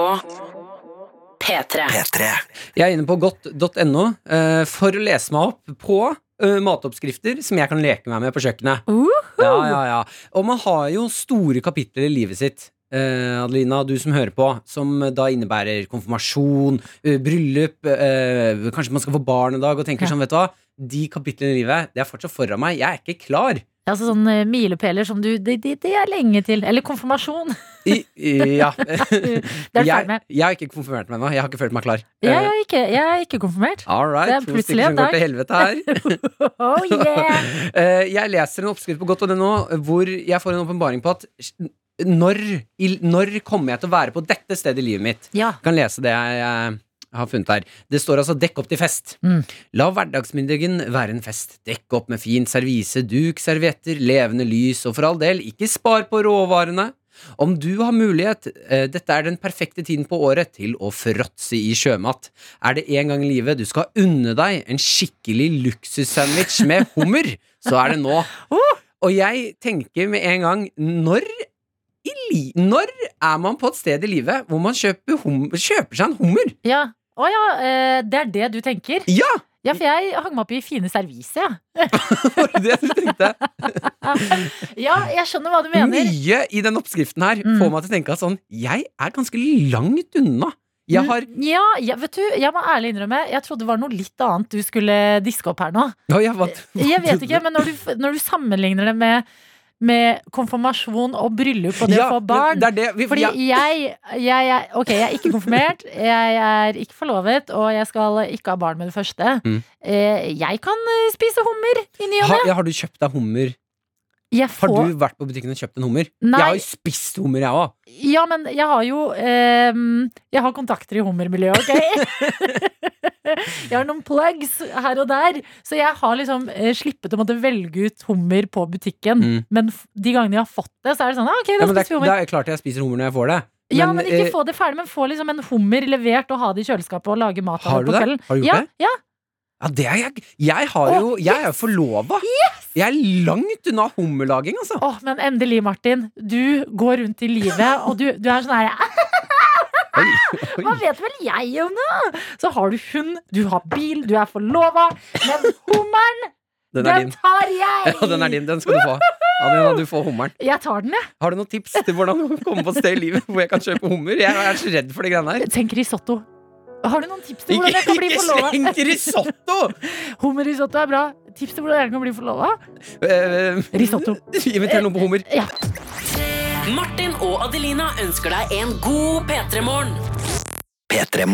P3. P3. Jeg er inne på godt.no eh, for å lese meg opp på eh, matoppskrifter som jeg kan leke meg med på kjøkkenet. Uhu! Ja, ja, ja. Og man har jo store kapitler i livet sitt. Uh, Adelina, du som hører på, som da innebærer konfirmasjon, eh, bryllup, kanskje man skal få barn en dag, og tenker sånn, vet du hva, de kapitlene i livet, det er fortsatt foran meg. Jeg er ikke klar. Altså Sånne eh, milepæler som du det, de, de er lenge til. Eller konfirmasjon. I, ja. Det jeg, jeg har ikke konfirmert meg ennå. Jeg har ikke følt meg klar. Jeg Eh, er ikke, jeg er ikke konfirmert. All Det right, to stykker som går til helvete her. Oh yeah! Eh, jeg leser en oppskrift på godt.no hvor jeg får en åpenbaring på at når, når kommer jeg til å være på dette stedet i livet mitt? Ja. Jeg kan lese det jeg, eh, har funnet her. Det står altså 'dekk opp til fest'. Mm. La hverdagsmiddagen være en fest. Dekk opp med fint servise, duk, servietter, levende lys, og for all del, ikke spar på råvarene. Om du har mulighet, eh, dette er den perfekte tiden på året til å fråtse i sjømat. Er det en gang i livet du skal unne deg en skikkelig luksussandwich med hummer, så er det nå. Og jeg tenker med en gang, når Når er man på et sted i livet hvor man kjøper, kjøper seg en hummer? ja. Å ja, eh, det er det du tenker? Ja! Ja, for jeg hang meg opp i fine servise, ja. Var det det du tenkte? Ja, jeg skjønner hva du mener. Mye i den oppskriften her Mm. får meg til å tenke at sånn Jeg er ganske langt unna. Jeg har Ja, ja, vet du, jeg må ærlig innrømme, jeg trodde det var noe litt annet du skulle diske opp her nå. Ja, jeg, var, Jeg vet ikke, men når du, når du sammenligner det med, med konfirmasjon og bryllup og det Ja, å få barn Det det vi, Fordi ja, jeg, jeg, er- Ok, jeg er ikke konfirmert, jeg er ikke forlovet, og jeg skal ikke ha barn med det første. Mm. Eh, Jeg kan eh, spise hummer i ny og ne. har du kjøpt deg hummer? Jeg Har du vært på butikken og kjøpt en hummer? Nei. Jeg har jo spist hummer, jeg òg. Ja, men jeg har jo eh, Jeg har kontakter i hummermiljøet, ok? jeg har noen plugs her og der. Så jeg har liksom eh, slippet å måtte velge ut hummer på butikken. Mm. Men de gangene jeg har fått det, så er det sånn ah, Ok, da ja, det, spiser vi er, hummer. det er klart jeg spiser hummer når jeg får det. ja, men ikke eh, få det ferdig, men få liksom en hummer levert og ha det i kjøleskapet og lage mat av det på kvelden. Har du gjort ja, det? Ja, Ja, det er jeg. Jeg, har jo, jeg er jo forlova. Jeg er langt unna hummerlaging, altså. Åh, men endelig, Martin. Du går rundt i livet, og du, du er sånn her Oi, Hva vet vel jeg om det? Så har du hund, du har bil, du er forlova. Men hummeren, Den den tar jeg! Ja, den er din. Den skal du få. Anina, du får hummeren. Jeg tar den, jeg. Har du noen tips til hvordan komme på et sted i livet hvor jeg kan kjøpe hummer? Jeg er så redd for de greiene her. Tenk risotto. Har du noen tips til hvordan jeg kan bli Ikke sleng sleng risotto! Hummerrisotto er bra. Tips til hvordan jeg kan bli forlova? Uh, Risotto. Inviter noen på hummer. Ja. Martin og Adelina ønsker deg en god P3-morgen. P3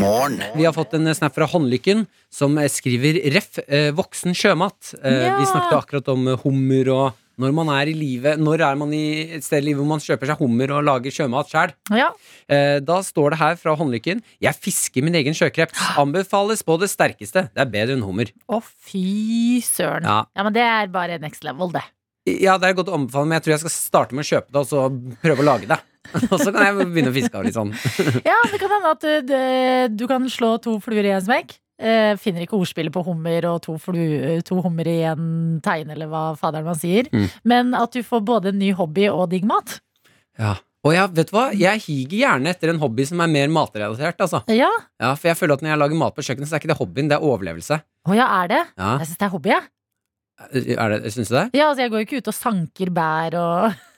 Vi har fått en snap fra Håndlykken som eh, skriver ref. Eh, voksen sjømat. Eh, Ja. Vi snakket akkurat om eh, hummer og når man er i livet Når er man i et sted i livet hvor man kjøper seg hummer og lager sjømat sjøl? Ja. Eh, da står det her fra Håndlykken Jeg fisker min egen sjøkreps. Anbefales på det sterkeste. Det er bedre enn hummer. Å, fy søren. Ja. Ja, men det er bare next level, det. Ja, det er godt å anbefale, men jeg tror jeg skal starte med å kjøpe det og så prøve å lage det. og så kan jeg begynne å fiske av litt sånn. Ja, det kan hende at du, du kan slå to fluer i en smekk. Eh, finner ikke ordspillet på hummer og to, flu, to hummer i en tein, eller hva faderen man sier. Mm. Men at du får både en ny hobby og digg mat. Ja. Og jeg, vet du hva? Jeg higer gjerne etter en hobby som er mer matrelatert. Altså. Ja. Ja, For jeg føler at når jeg lager mat på kjøkkenet, så er ikke det hobbyen, det er overlevelse. Å ja, er det? Ja, Jeg syns det er hobby, jeg. er det, Syns du det? Ja, altså, jeg går jo ikke ut og sanker bær og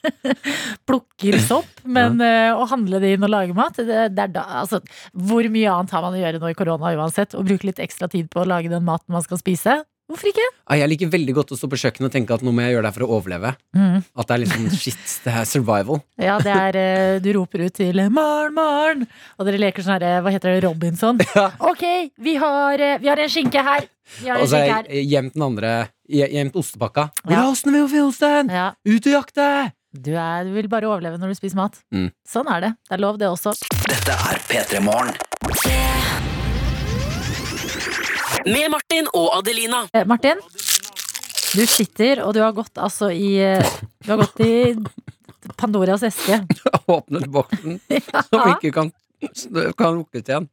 plukker sopp, men ja. å handle det inn og lage mat, det, det da Altså, hvor mye annet har man å gjøre nå i korona uansett? Å bruke litt ekstra tid på å lage den maten man skal spise? Hvorfor ikke? Ja, jeg liker veldig godt å stå på kjøkkenet og tenke at nå må jeg gjøre det her for å overleve. Mm. At det er liksom shit, det er survival. Ja, det er eh, Du roper ut til 'Maren, Maren', og dere leker sånn herre Hva heter det? Robinson? Ok, vi har, eh, vi har en skinke her. Vi Og så har jeg gjemt den andre Gjemt ostepakka. Ja. Åssen vil finner osten? Ja, Ut og jakte! du, er, du vil bare overleve når du spiser mat. Mm. Sånn er det. Det er lov, det også. Dette er P3 Morgen. Med Martin og Adelina. Eh, Martin, du sitter, og du har gått altså i eh, Du har gått i Pandoras eske. Åpnet boksen som ikke kan, kan lukkes igjen.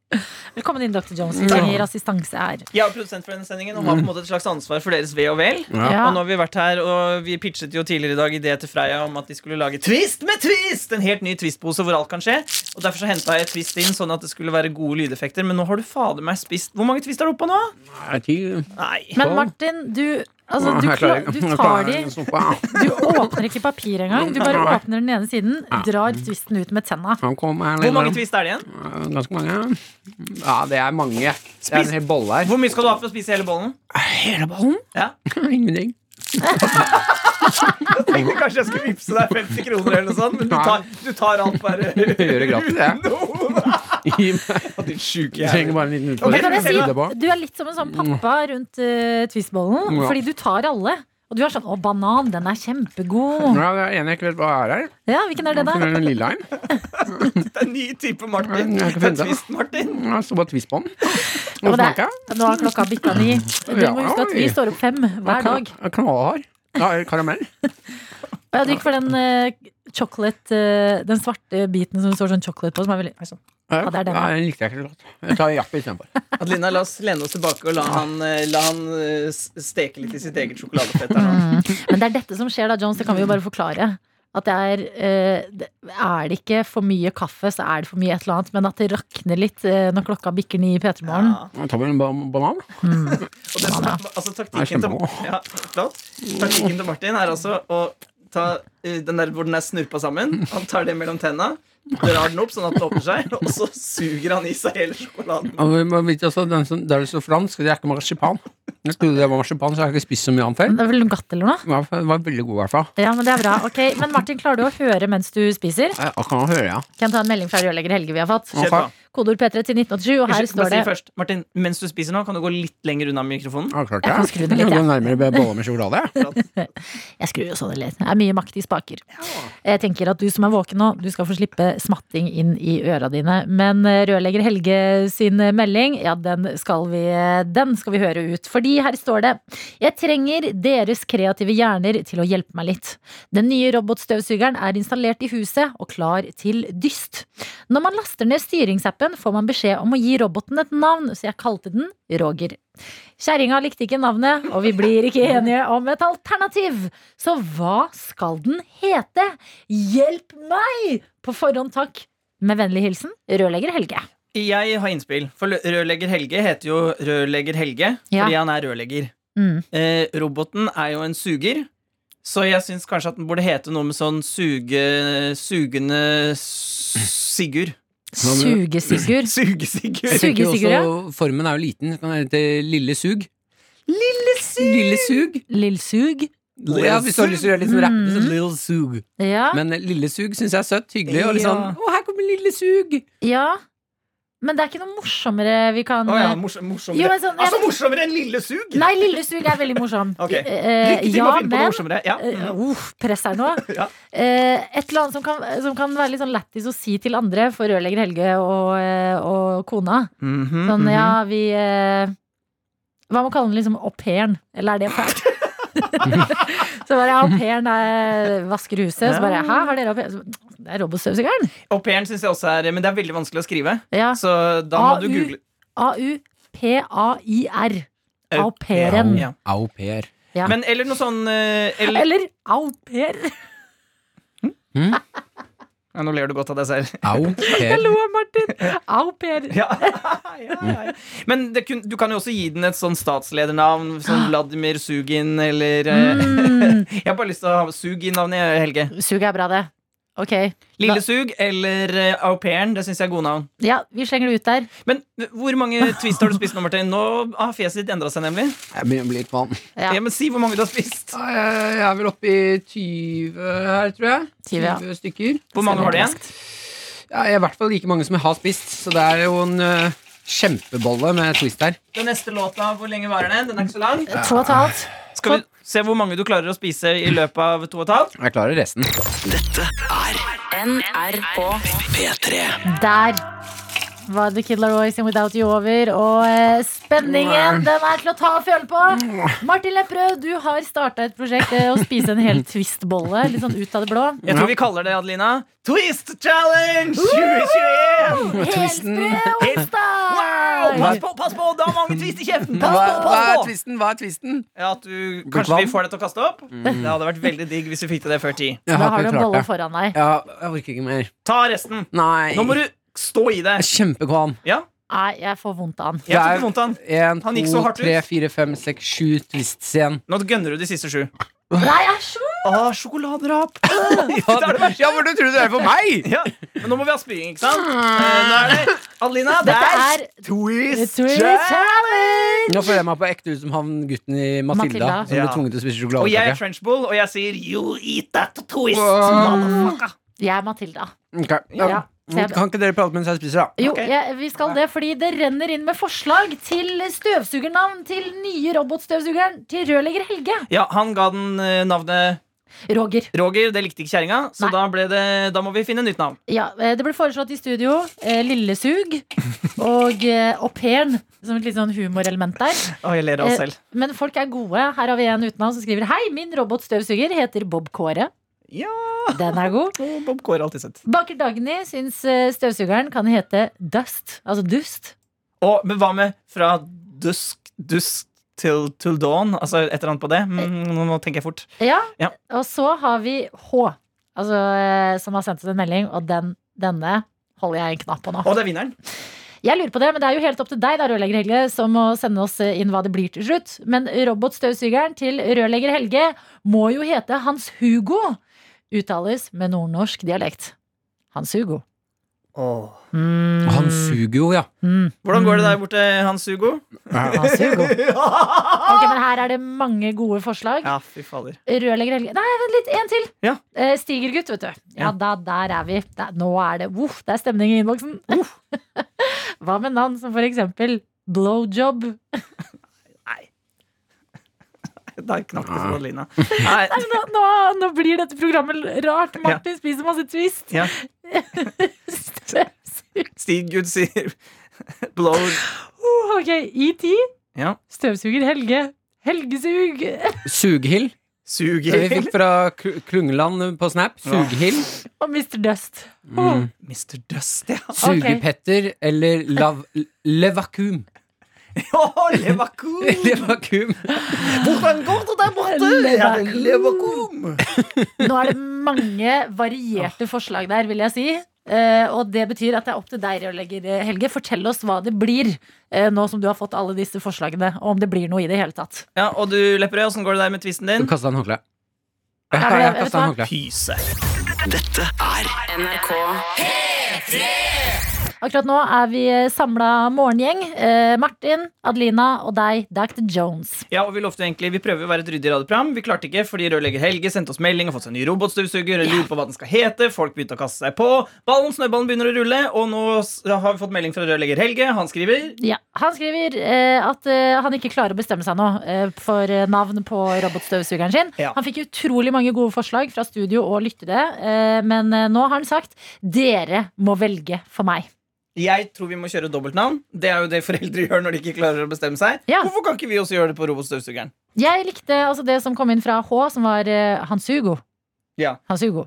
Velkommen inn, Dr. Jones. Vi trenger assistanse her. Jeg er produsent for denne sendingen og har på en måte et slags ansvar for deres ve og vel. Ja. Og nå har vi vært her, og vi pitchet jo tidligere i dag idé til Freia om at de skulle lage Twist med twist! En helt ny Twist-pose hvor alt kan skje. Og Derfor så henta jeg Twist inn sånn at det skulle være gode lydeffekter. Men nå har du fader meg spist Hvor mange Twist er du oppe på nå? Nei, ti- Nei. Men Martin, du Altså, du, klar, du tar de. Du åpner ikke papir engang. Du bare åpner den ene siden, drar tvisten ut med tenna. Hvor mange tvist er det igjen? Ganske mange. Ja, det er mange. Det er en hel bolle her. Hvor mye skal du ha for å spise hele bollen? Hele bollen? Ja. Ingenting. Jeg tenkte kanskje jeg skulle vippse deg 50 kroner eller noe sånt, men du tar, du tar alt bare Gjør det gratis, jeg. Gi meg. Trenger bare en liten utfordring. si, du er litt som en sånn pappa rundt uh, twistbollen, Ja. fordi du tar alle. Og du er sånn 'Å, banan, den er kjempegod'. Ja, det er en jeg ikke vet hva er her. Ja, hvilken er det, da? Den lille en. Det er en ny type Martin. Det er. Twist-Martin. Ja, så bare twist på den. Ja, Og men nå har klokka bikka ni. Du må huske at vi står opp fem hver dag. Knallhard. Ja, karamell. Og jeg gikk for den uh, chocolate uh, Den svarte biten som står sånn chocolate på, som er veldig Ja, det er den, ja. den likte jeg ikke så godt. Jeg tar japp istedenfor. Adelina, la oss lene oss tilbake og la han, eh, la han eh, steke litt i sitt eget sjokoladefett. her nå. Mm. Men det er dette som skjer da, Jones. Det kan vi jo bare forklare. At det er eh, det- Er det ikke for mye kaffe, så er det for mye et eller annet. Men at det rakner litt eh, når klokka bikker ni i P3 Morgen. Ja. Tar vel en ba- banan. Og det som er, altså, taktikken, til, ja, taktikken til Martin er altså å ta den der hvor den er snurpa sammen. Han tar det mellom tenna, drar den opp sånn at den åpner seg, og så suger han i seg hele sjokoladen. Og vite også, den som, det så fransk, det er ikke marsipan. Jeg trodde det var marsipan, så jeg har ikke spist så mye annet før. Det er vel Nougat eller noe? Ja, Det var veldig god, i hvert fall. Ja, men det er bra. Ok, Men Martin, klarer du å høre mens du spiser? Jeg jeg kan høre, ja. Kan jeg ta en melding fra rørlegger Helge vi har fått? Okay. Kodord Kodeord P3 til 1987, og her Unnskyld, står det si først, Martin, mens du spiser nå, kan du gå litt lenger unna mikrofonen? Ja, klart det. Jeg kan skru det litt, ja. nærmere nærmere boller med sjokolade. jeg. Jeg skrur jo sånn litt. Det er mye makt i spaker. Jeg tenker at du som er våken nå, du skal få slippe smatting inn i øra dine. Men eh, rørlegger Helge sin melding, ja, den skal vi, den skal vi høre ut. Fordi her står det Jeg trenger deres kreative hjerner til å hjelpe meg litt. Den nye robotstøvsugeren er installert i huset og klar til dyst. Når man laster ned styringsappen, får man beskjed om å gi roboten et navn, så jeg kalte den Roger. Kjerringa likte ikke navnet, og vi blir ikke enige om et alternativ. Så hva skal den hete? Hjelp meg! På forhånd takk. Med vennlig hilsen rørlegger Helge. Jeg har innspill. For rørlegger Helge heter jo rørlegger Helge Ja. fordi han er rørlegger. Mm. Eh, roboten er jo en suger, så jeg syns kanskje at den burde hete noe med sånn suge... Sugende Sigurd. Sugesigurd. Sugesigurd. Også, Formen er jo liten. Det kan hete Lille Sug. Lille Sug! Lille Sug. Lillsug. Ja, hvis du har lyst til å gjøre litt sånn rapp, så Mm. Lille Sug. Ja. Men Lille Sug syns jeg er søtt. Hyggelig. Og litt sånn Å, her kommer Lille Sug! ja. Men det er ikke noe morsommere vi kan oh, ja, morsom, morsommere. Jo, men sånn- altså morsommere enn Lille Sug! Nei, Lille Sug er veldig morsom. Ok. Eh, Lykke til med å finne på noe morsommere. Ja. Eh, uff, press her nå. Ja. uh, et eller annet som kan, som kan være litt sånn lættis å si til andre for rørlegger Helge og, eh, og kona. Mhm, Sånn, mhm. ja, vi eh, Hva må man kalle den liksom au pairen? Eller er det fælt? så bare au pairen vasker huset. Så bare hæ, har dere au pair? Det er robotstøvsugeren. Au pairen syns jeg også er Men det er veldig vanskelig å skrive. Ja. Så da må du google A-u-p-a-i-r. Au pairen. Ja. Au pair. Ja. Men eller noe sånn eh, eller, Eller au pair. Ja, Nå ler du godt av deg selv. Au Jeg pair. lo av Martin. Au Per. Ja. ja, ja. Men det kun, du kan jo også gi den et sånn statsledernavn, som Vladimir Sugin eller eh, Mm. Jeg har bare lyst til å ha Sugin-navnet, Helge. Sug er bra, det. Ok. Lille Sug eller uh, au pairen. Det syns jeg er gode navn. Ja, vi slenger det ut der. Men eh, hvor mange twist har du spist nå, Martin? Nå har fjeset ditt endra seg, nemlig. Jeg begynner å bli litt vann. Ja. Ja, men Si hvor mange du har spist. Jeg er vel oppe i 20 her, tror jeg. 20, ja. 20 stykker. Hvor mange har du igjen? Ja, jeg er I hvert fall like mange som jeg har spist, så det er jo en uh, kjempebolle med twist her. Den neste låta, hvor lenge varer den? Den er ikke så lang. Halvt. Skal vi se hvor mange du klarer å spise i løpet av to og et halvt? Jeg klarer resten. Dette er NRK P3. Der var The Kid Laroi sin Without You over. Og eh, spenningen, den er til å ta og føle på. Martin Lepperød, du har starta et prosjekt eh, å spise en hel Twist-bolle. Litt sånn ut av det blå. Jeg tror vi kaller det, Adelina, Twist Challenge 2021! Twisten. Wow, Onsdag! pass på, pass på! Du har mange twist i kjeften! Pass Hva, på, hva er pass på! twisten? Hva er twisten? Ja, at du, kanskje vi får deg til å kaste opp? Det hadde vært veldig digg hvis vi fikk til det før ti. Jeg Da har du en klart bolle det. foran deg. Ja, jeg orker ikke mer. Ta resten. Nei. Nå må du stå i det. Jeg er kjempekvalm. Ja, Nei, jeg får vondt av han. jeg får vondt av han. En, Han gikk to, så hardt ut. tre, fire, fem, seks, sju twists igjen. Nå gønner du de siste sju. Nei, æsj! Ah, sjokoladerap Ja, for du tror det er for meg? Ja, men nå må vi ha spying, ikke sant? Eh, Nå er det Adelina, det Dette er er Twist Twist Challenge! Nå føler jeg meg på ekte ut som han gutten i Matilda, Matilda. som ble tvunget til å spise Og jeg er sjokoladekake. Trenchbull, og jeg sier You eat that twist, Wow. motherfucker. Jeg er Matilda. Ok. Ja. Jeg- Kan ikke dere prate mens jeg spiser, da? Jo, okay. ja, vi skal det fordi det renner inn med forslag til støvsugernavn til nye robotstøvsugeren til rørlegger Helge. Ja, han ga den eh, navnet Roger. Roger. Det likte ikke kjerringa, så da, ble det, da må vi finne nytt navn. Ja, eh, Det ble foreslått i studio eh, Lillesug og eh, au pairen som et litt sånn humorelement der. Oh, jeg ler av oss Eh, selv. Men folk er gode. Her har vi en uten som skriver Hei, min robotstøvsuger heter Bob Kåre. Ja, Den er god. Bob Kåre alltid sett. Baker Dagny syns eh, støvsugeren kan hete Dust. Altså dust. Og, men hva med fra dusk, dusk til, til dawn? Altså et eller annet på det? Mm, nå, tenker jeg fort. Ja. Ja. Og så har vi H, altså, eh, som har sendt oss en melding, og den, denne holder jeg en knapp på nå. Og det er vinneren. Jeg lurer på det, men det er jo helt opp til deg, da, rørlegger Helge, som må sende oss inn hva det blir til slutt. Men robotstøvsugeren til rørlegger Helge må jo hete Hans Hugo. Uttales med nordnorsk dialekt. Hans Hugo. Mm. Hans Hugo, ja. Mm. Hvordan går det der borte, Hans Hugo? Hans Hugo. Ok, men her er det mange gode forslag. Ja, fy fader. Rørlegger Helge Nei, vent litt, en til. Ja. Eh, Stigergutt, vet du. Ja, Ja. Da, der er vi. Der, nå er det Uff, det er stemning i innboksen. Hva med navn som for eksempel Blowjob? Da knakk det for Adelina. Nei, Nei, nå, nå, nå blir dette programmet rart. Martin spiser masse twist. ja. Stig Gud sier blow Oh, ok, ET. Ja. Støvsuger Helge. Helgesug. Sughild. Det Vi fikk fra Kl- Klungeland på Snap. Sughild. Og Mr. Dust. Mm. Mr. Dust, ja. Sugepetter eller lav, Levakum. Å, Levakum! Levakum. Hvordan går det der borte? Levakum. Levakum. Nå er det mange varierte forslag der, vil jeg si. Uh, og det betyr at det er opp til deg, rørlegger Helge. Fortell oss hva det blir, uh, nå som du har fått alle disse forslagene. Og om det blir noe i det hele tatt. Ja, og du, Lepperød, åssen går det der med tvisten din? Du kasta en håndkle. Ja, Jeg, men jeg vet en håndkle. Pyse. Dette er NRK Akkurat nå er vi samla morgengjeng. Eh, Martin, Adelina og deg, Dr. Jones. Ja, og Vi lovte egentlig, vi prøver å være et ryddig radioprogram. Vi klarte ikke fordi rørlegger Helge sendte oss melding og fått seg en ny robotstøvsuger. og lurer på hva den skal hete Folk begynte å kaste seg på. Ballen, snøballen begynner å rulle, og nå har vi fått melding fra rørlegger Helge. Han skriver Ja, Han skriver eh, at eh, han ikke klarer å bestemme seg nå eh, for eh, navn på robotstøvsugeren sin. Ja. Han fikk utrolig mange gode forslag fra studio og lyttere, eh, men nå har han sagt dere må velge for meg. Jeg tror vi må kjøre dobbeltnavn. Det er jo det foreldre gjør når de ikke klarer å bestemme seg. Ja. Hvorfor kan ikke vi også gjøre det på robotstøvsugeren? Jeg likte altså det som kom inn fra H, som var uh, Hans Hugo. Ja. Hans Hugo.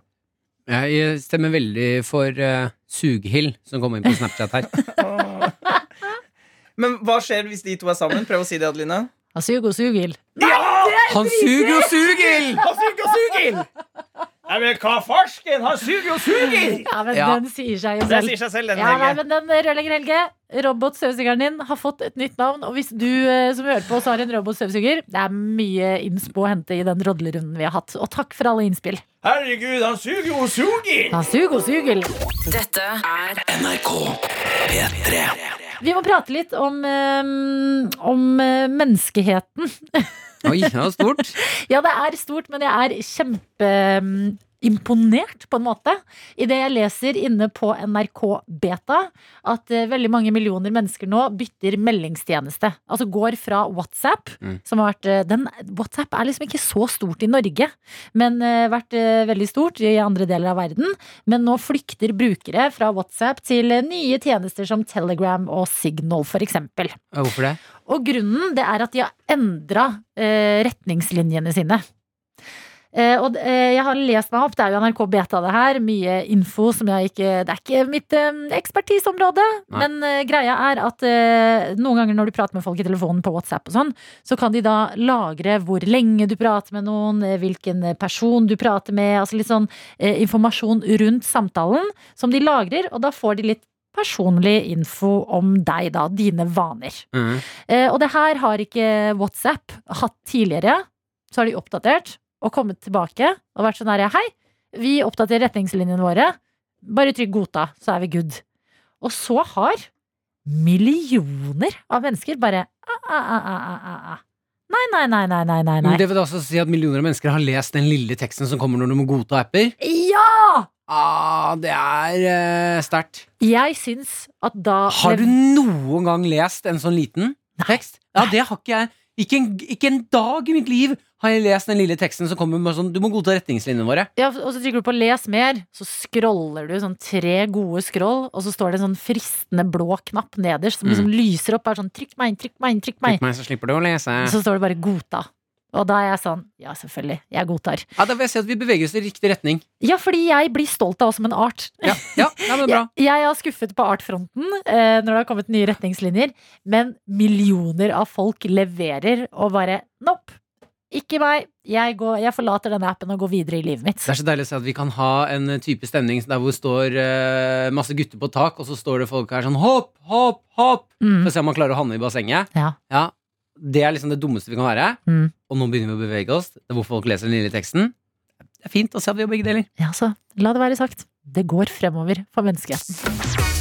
Jeg stemmer veldig for uh, Sughild, som kom inn på Snapchat her. Men hva skjer hvis de to er sammen? Prøv å si det, Adeline. Hans Hugo Sugil. Han suger Hansugo Sughild! Nei, men hva farsken? Han suger og suger! Ja, men Ja. den sier seg jo Det selv. sier seg selv, den Ja, nei, Helge. men den eh, Rørlegger Helge, robotstøvsugeren din, har fått et nytt navn. Og hvis du eh, som hører på oss har en robotstøvsuger, det er mye innspo å hente i den rodlerunden vi har hatt. Og takk for alle innspill. Herregud, han suger og suger! Han suger og suger! Dette er NRK P3. Vi må prate litt om, eh, om eh, menneskeheten. Oi, det var stort. Ja, det er stort, men jeg er kjempeimponert på en måte. Idet jeg leser inne på NRK Beta at eh, veldig mange millioner mennesker nå bytter meldingstjeneste. Altså går fra WhatsApp, Mm. som har vært eh, den, WhatsApp er liksom ikke så stort i Norge, men uh, vært uh, veldig stort i andre deler av verden. Men nå flykter brukere fra WhatsApp til uh, nye tjenester som Telegram og Signal, f.eks. Hvorfor det? Og grunnen det er at de har endra retningslinjene sine. Eh, og eh, jeg har lest meg opp, det er jo NRK Beta det her. Mye info som jeg ikke Det er ikke mitt eh, ekspertiseområde. Nei. Men greia er at noen ganger når du prater med folk i telefonen på WhatsApp og sånn, så kan de da lagre hvor lenge du prater med noen, hvilken person du prater med, altså litt sånn informasjon rundt samtalen som de lagrer, og da får de litt personlig info om deg, da. Dine vaner. Mm. Eh, og det her har ikke WhatsApp hatt tidligere. Så har de oppdatert og kommet tilbake og vært sånn her Hei, vi oppdaterer retningslinjene våre. Bare trykk godta, så er vi good. Og så har millioner av mennesker bare ah, ah, ah. Nei, nei, nei, nei, nei, nei. Men nei. det vil også si at millioner av mennesker har lest den lille teksten som kommer når du må godta apper. Ja! Ah, det er uh, sterkt. Jeg syns at da Har du noen gang lest en sånn liten tekst? Ja, det har ikke jeg. Ikke en, ikke en dag i mitt liv har jeg lest den lille teksten som kommer med sånn Du må godta retningslinjene våre. Ja, og så trykker du på 'les mer', så scroller du sånn tre gode scroll, og så står det en sånn fristende blå knapp nederst som liksom lyser opp. Er sånn 'trykk meg inn, trykk meg inn', trykk meg Trykk meg, så slipper du å lese. inn. Så står det bare 'godta'. Og da er jeg sånn Ja, selvfølgelig. Jeg godtar. Ja, Da vil jeg si at vi beveger oss i riktig retning. Ja, fordi jeg blir stolt av oss som en art. Ja, ja, ja men bra. Jeg, jeg er skuffet på artfronten eh, når det har kommet nye retningslinjer, men millioner av folk leverer og bare Nope. Ikke meg. Jeg, går, jeg forlater denne appen og går videre i livet mitt. Det er så deilig å se at vi kan ha en type stemning der hvor det står uh, masse gutter på tak, og så står det folk her sånn hopp, hopp, hopp, Mm. for å se om man klarer å havne i bassenget. Ja. Ja, Det er liksom det dummeste vi kan være. Mm. Og nå begynner vi å bevege oss. Det er hvor folk leser den lille teksten. Det er fint å se at vi gjør begge deler. Ja, så la det være sagt. Det går fremover for menneskeheten.